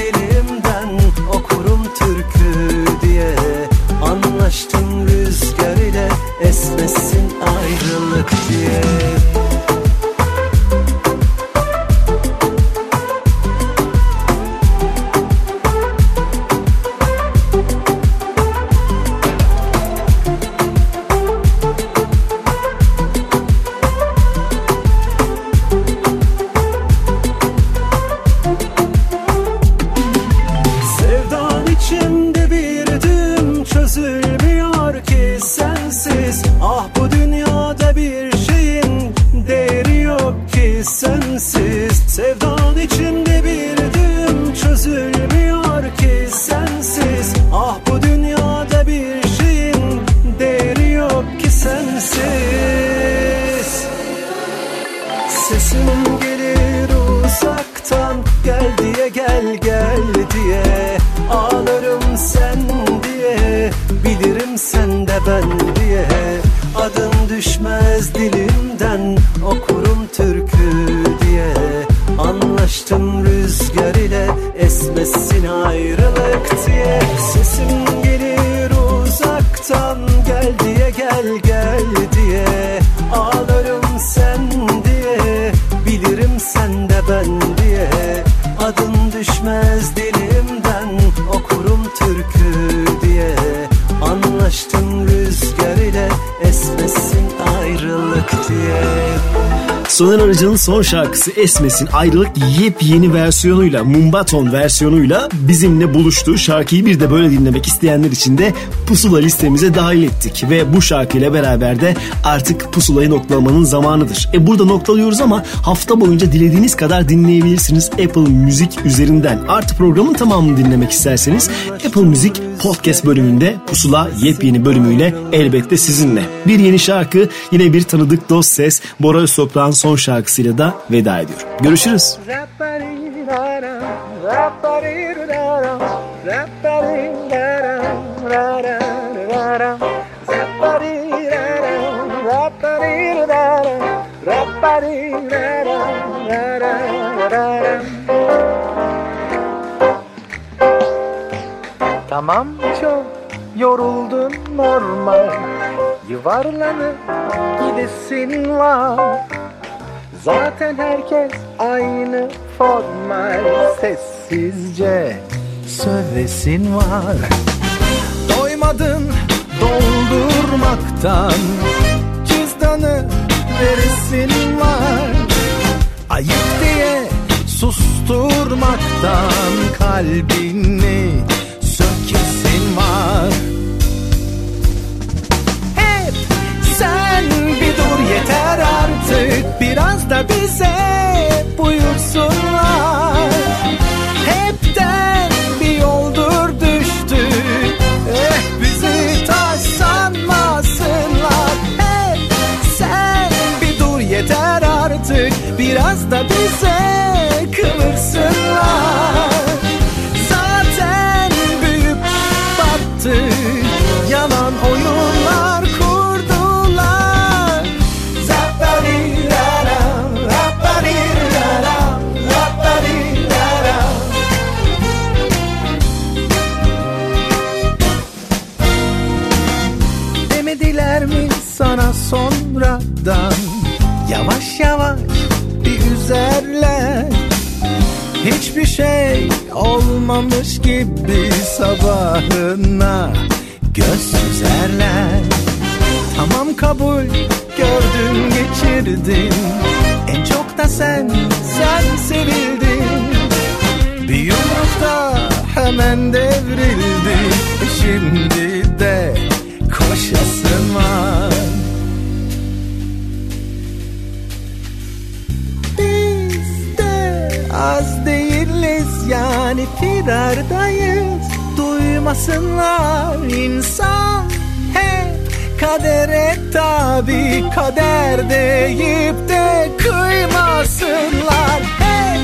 son şarkısı Esmes'in ayrılık yepyeni versiyonuyla, Mumbaton versiyonuyla bizimle buluştu. Şarkıyı bir de böyle dinlemek isteyenler için de Pusula listemize dahil ettik. Ve bu şarkıyla beraber de artık Pusula'yı noktalamanın zamanıdır. E burada noktalıyoruz ama hafta boyunca dilediğiniz kadar dinleyebilirsiniz Apple Müzik üzerinden. Artı programın tamamını dinlemek isterseniz Apple Müzik podcast bölümünde Pusula yepyeni bölümüyle elbette sizinle. Bir yeni şarkı, yine bir tanıdık dost ses Bora Öztoprak'ın son şarkısıyla da veda ediyor. Görüşürüz. Rapper. Yoruldun normal Yuvarlanıp gidesin var Zaten herkes aynı formal. Sessizce sövesin var. Doymadın doldurmaktan. Cüzdanı veresin var. Ayıp diye susturmaktan. Kalbini bize buyursunlar şey olmamış gibi sabahına göz süzerler Tamam kabul gördün geçirdin En çok da sen, sen sevildin. Bir yumrukta hemen devrildi. Şimdi de koşasın var firardayız Duymasınlar insan. Hep kadere tabi Kader deyip de kıymasınlar. Hey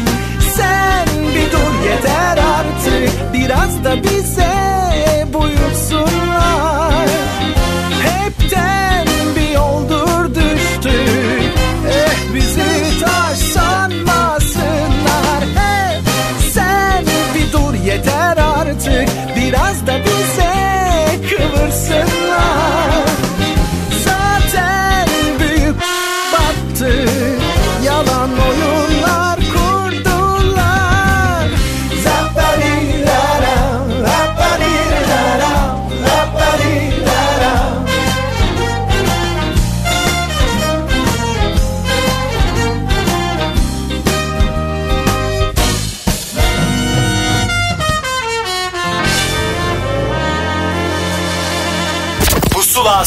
sen bir dur yeter artık. Biraz da bize artık. Biraz da bize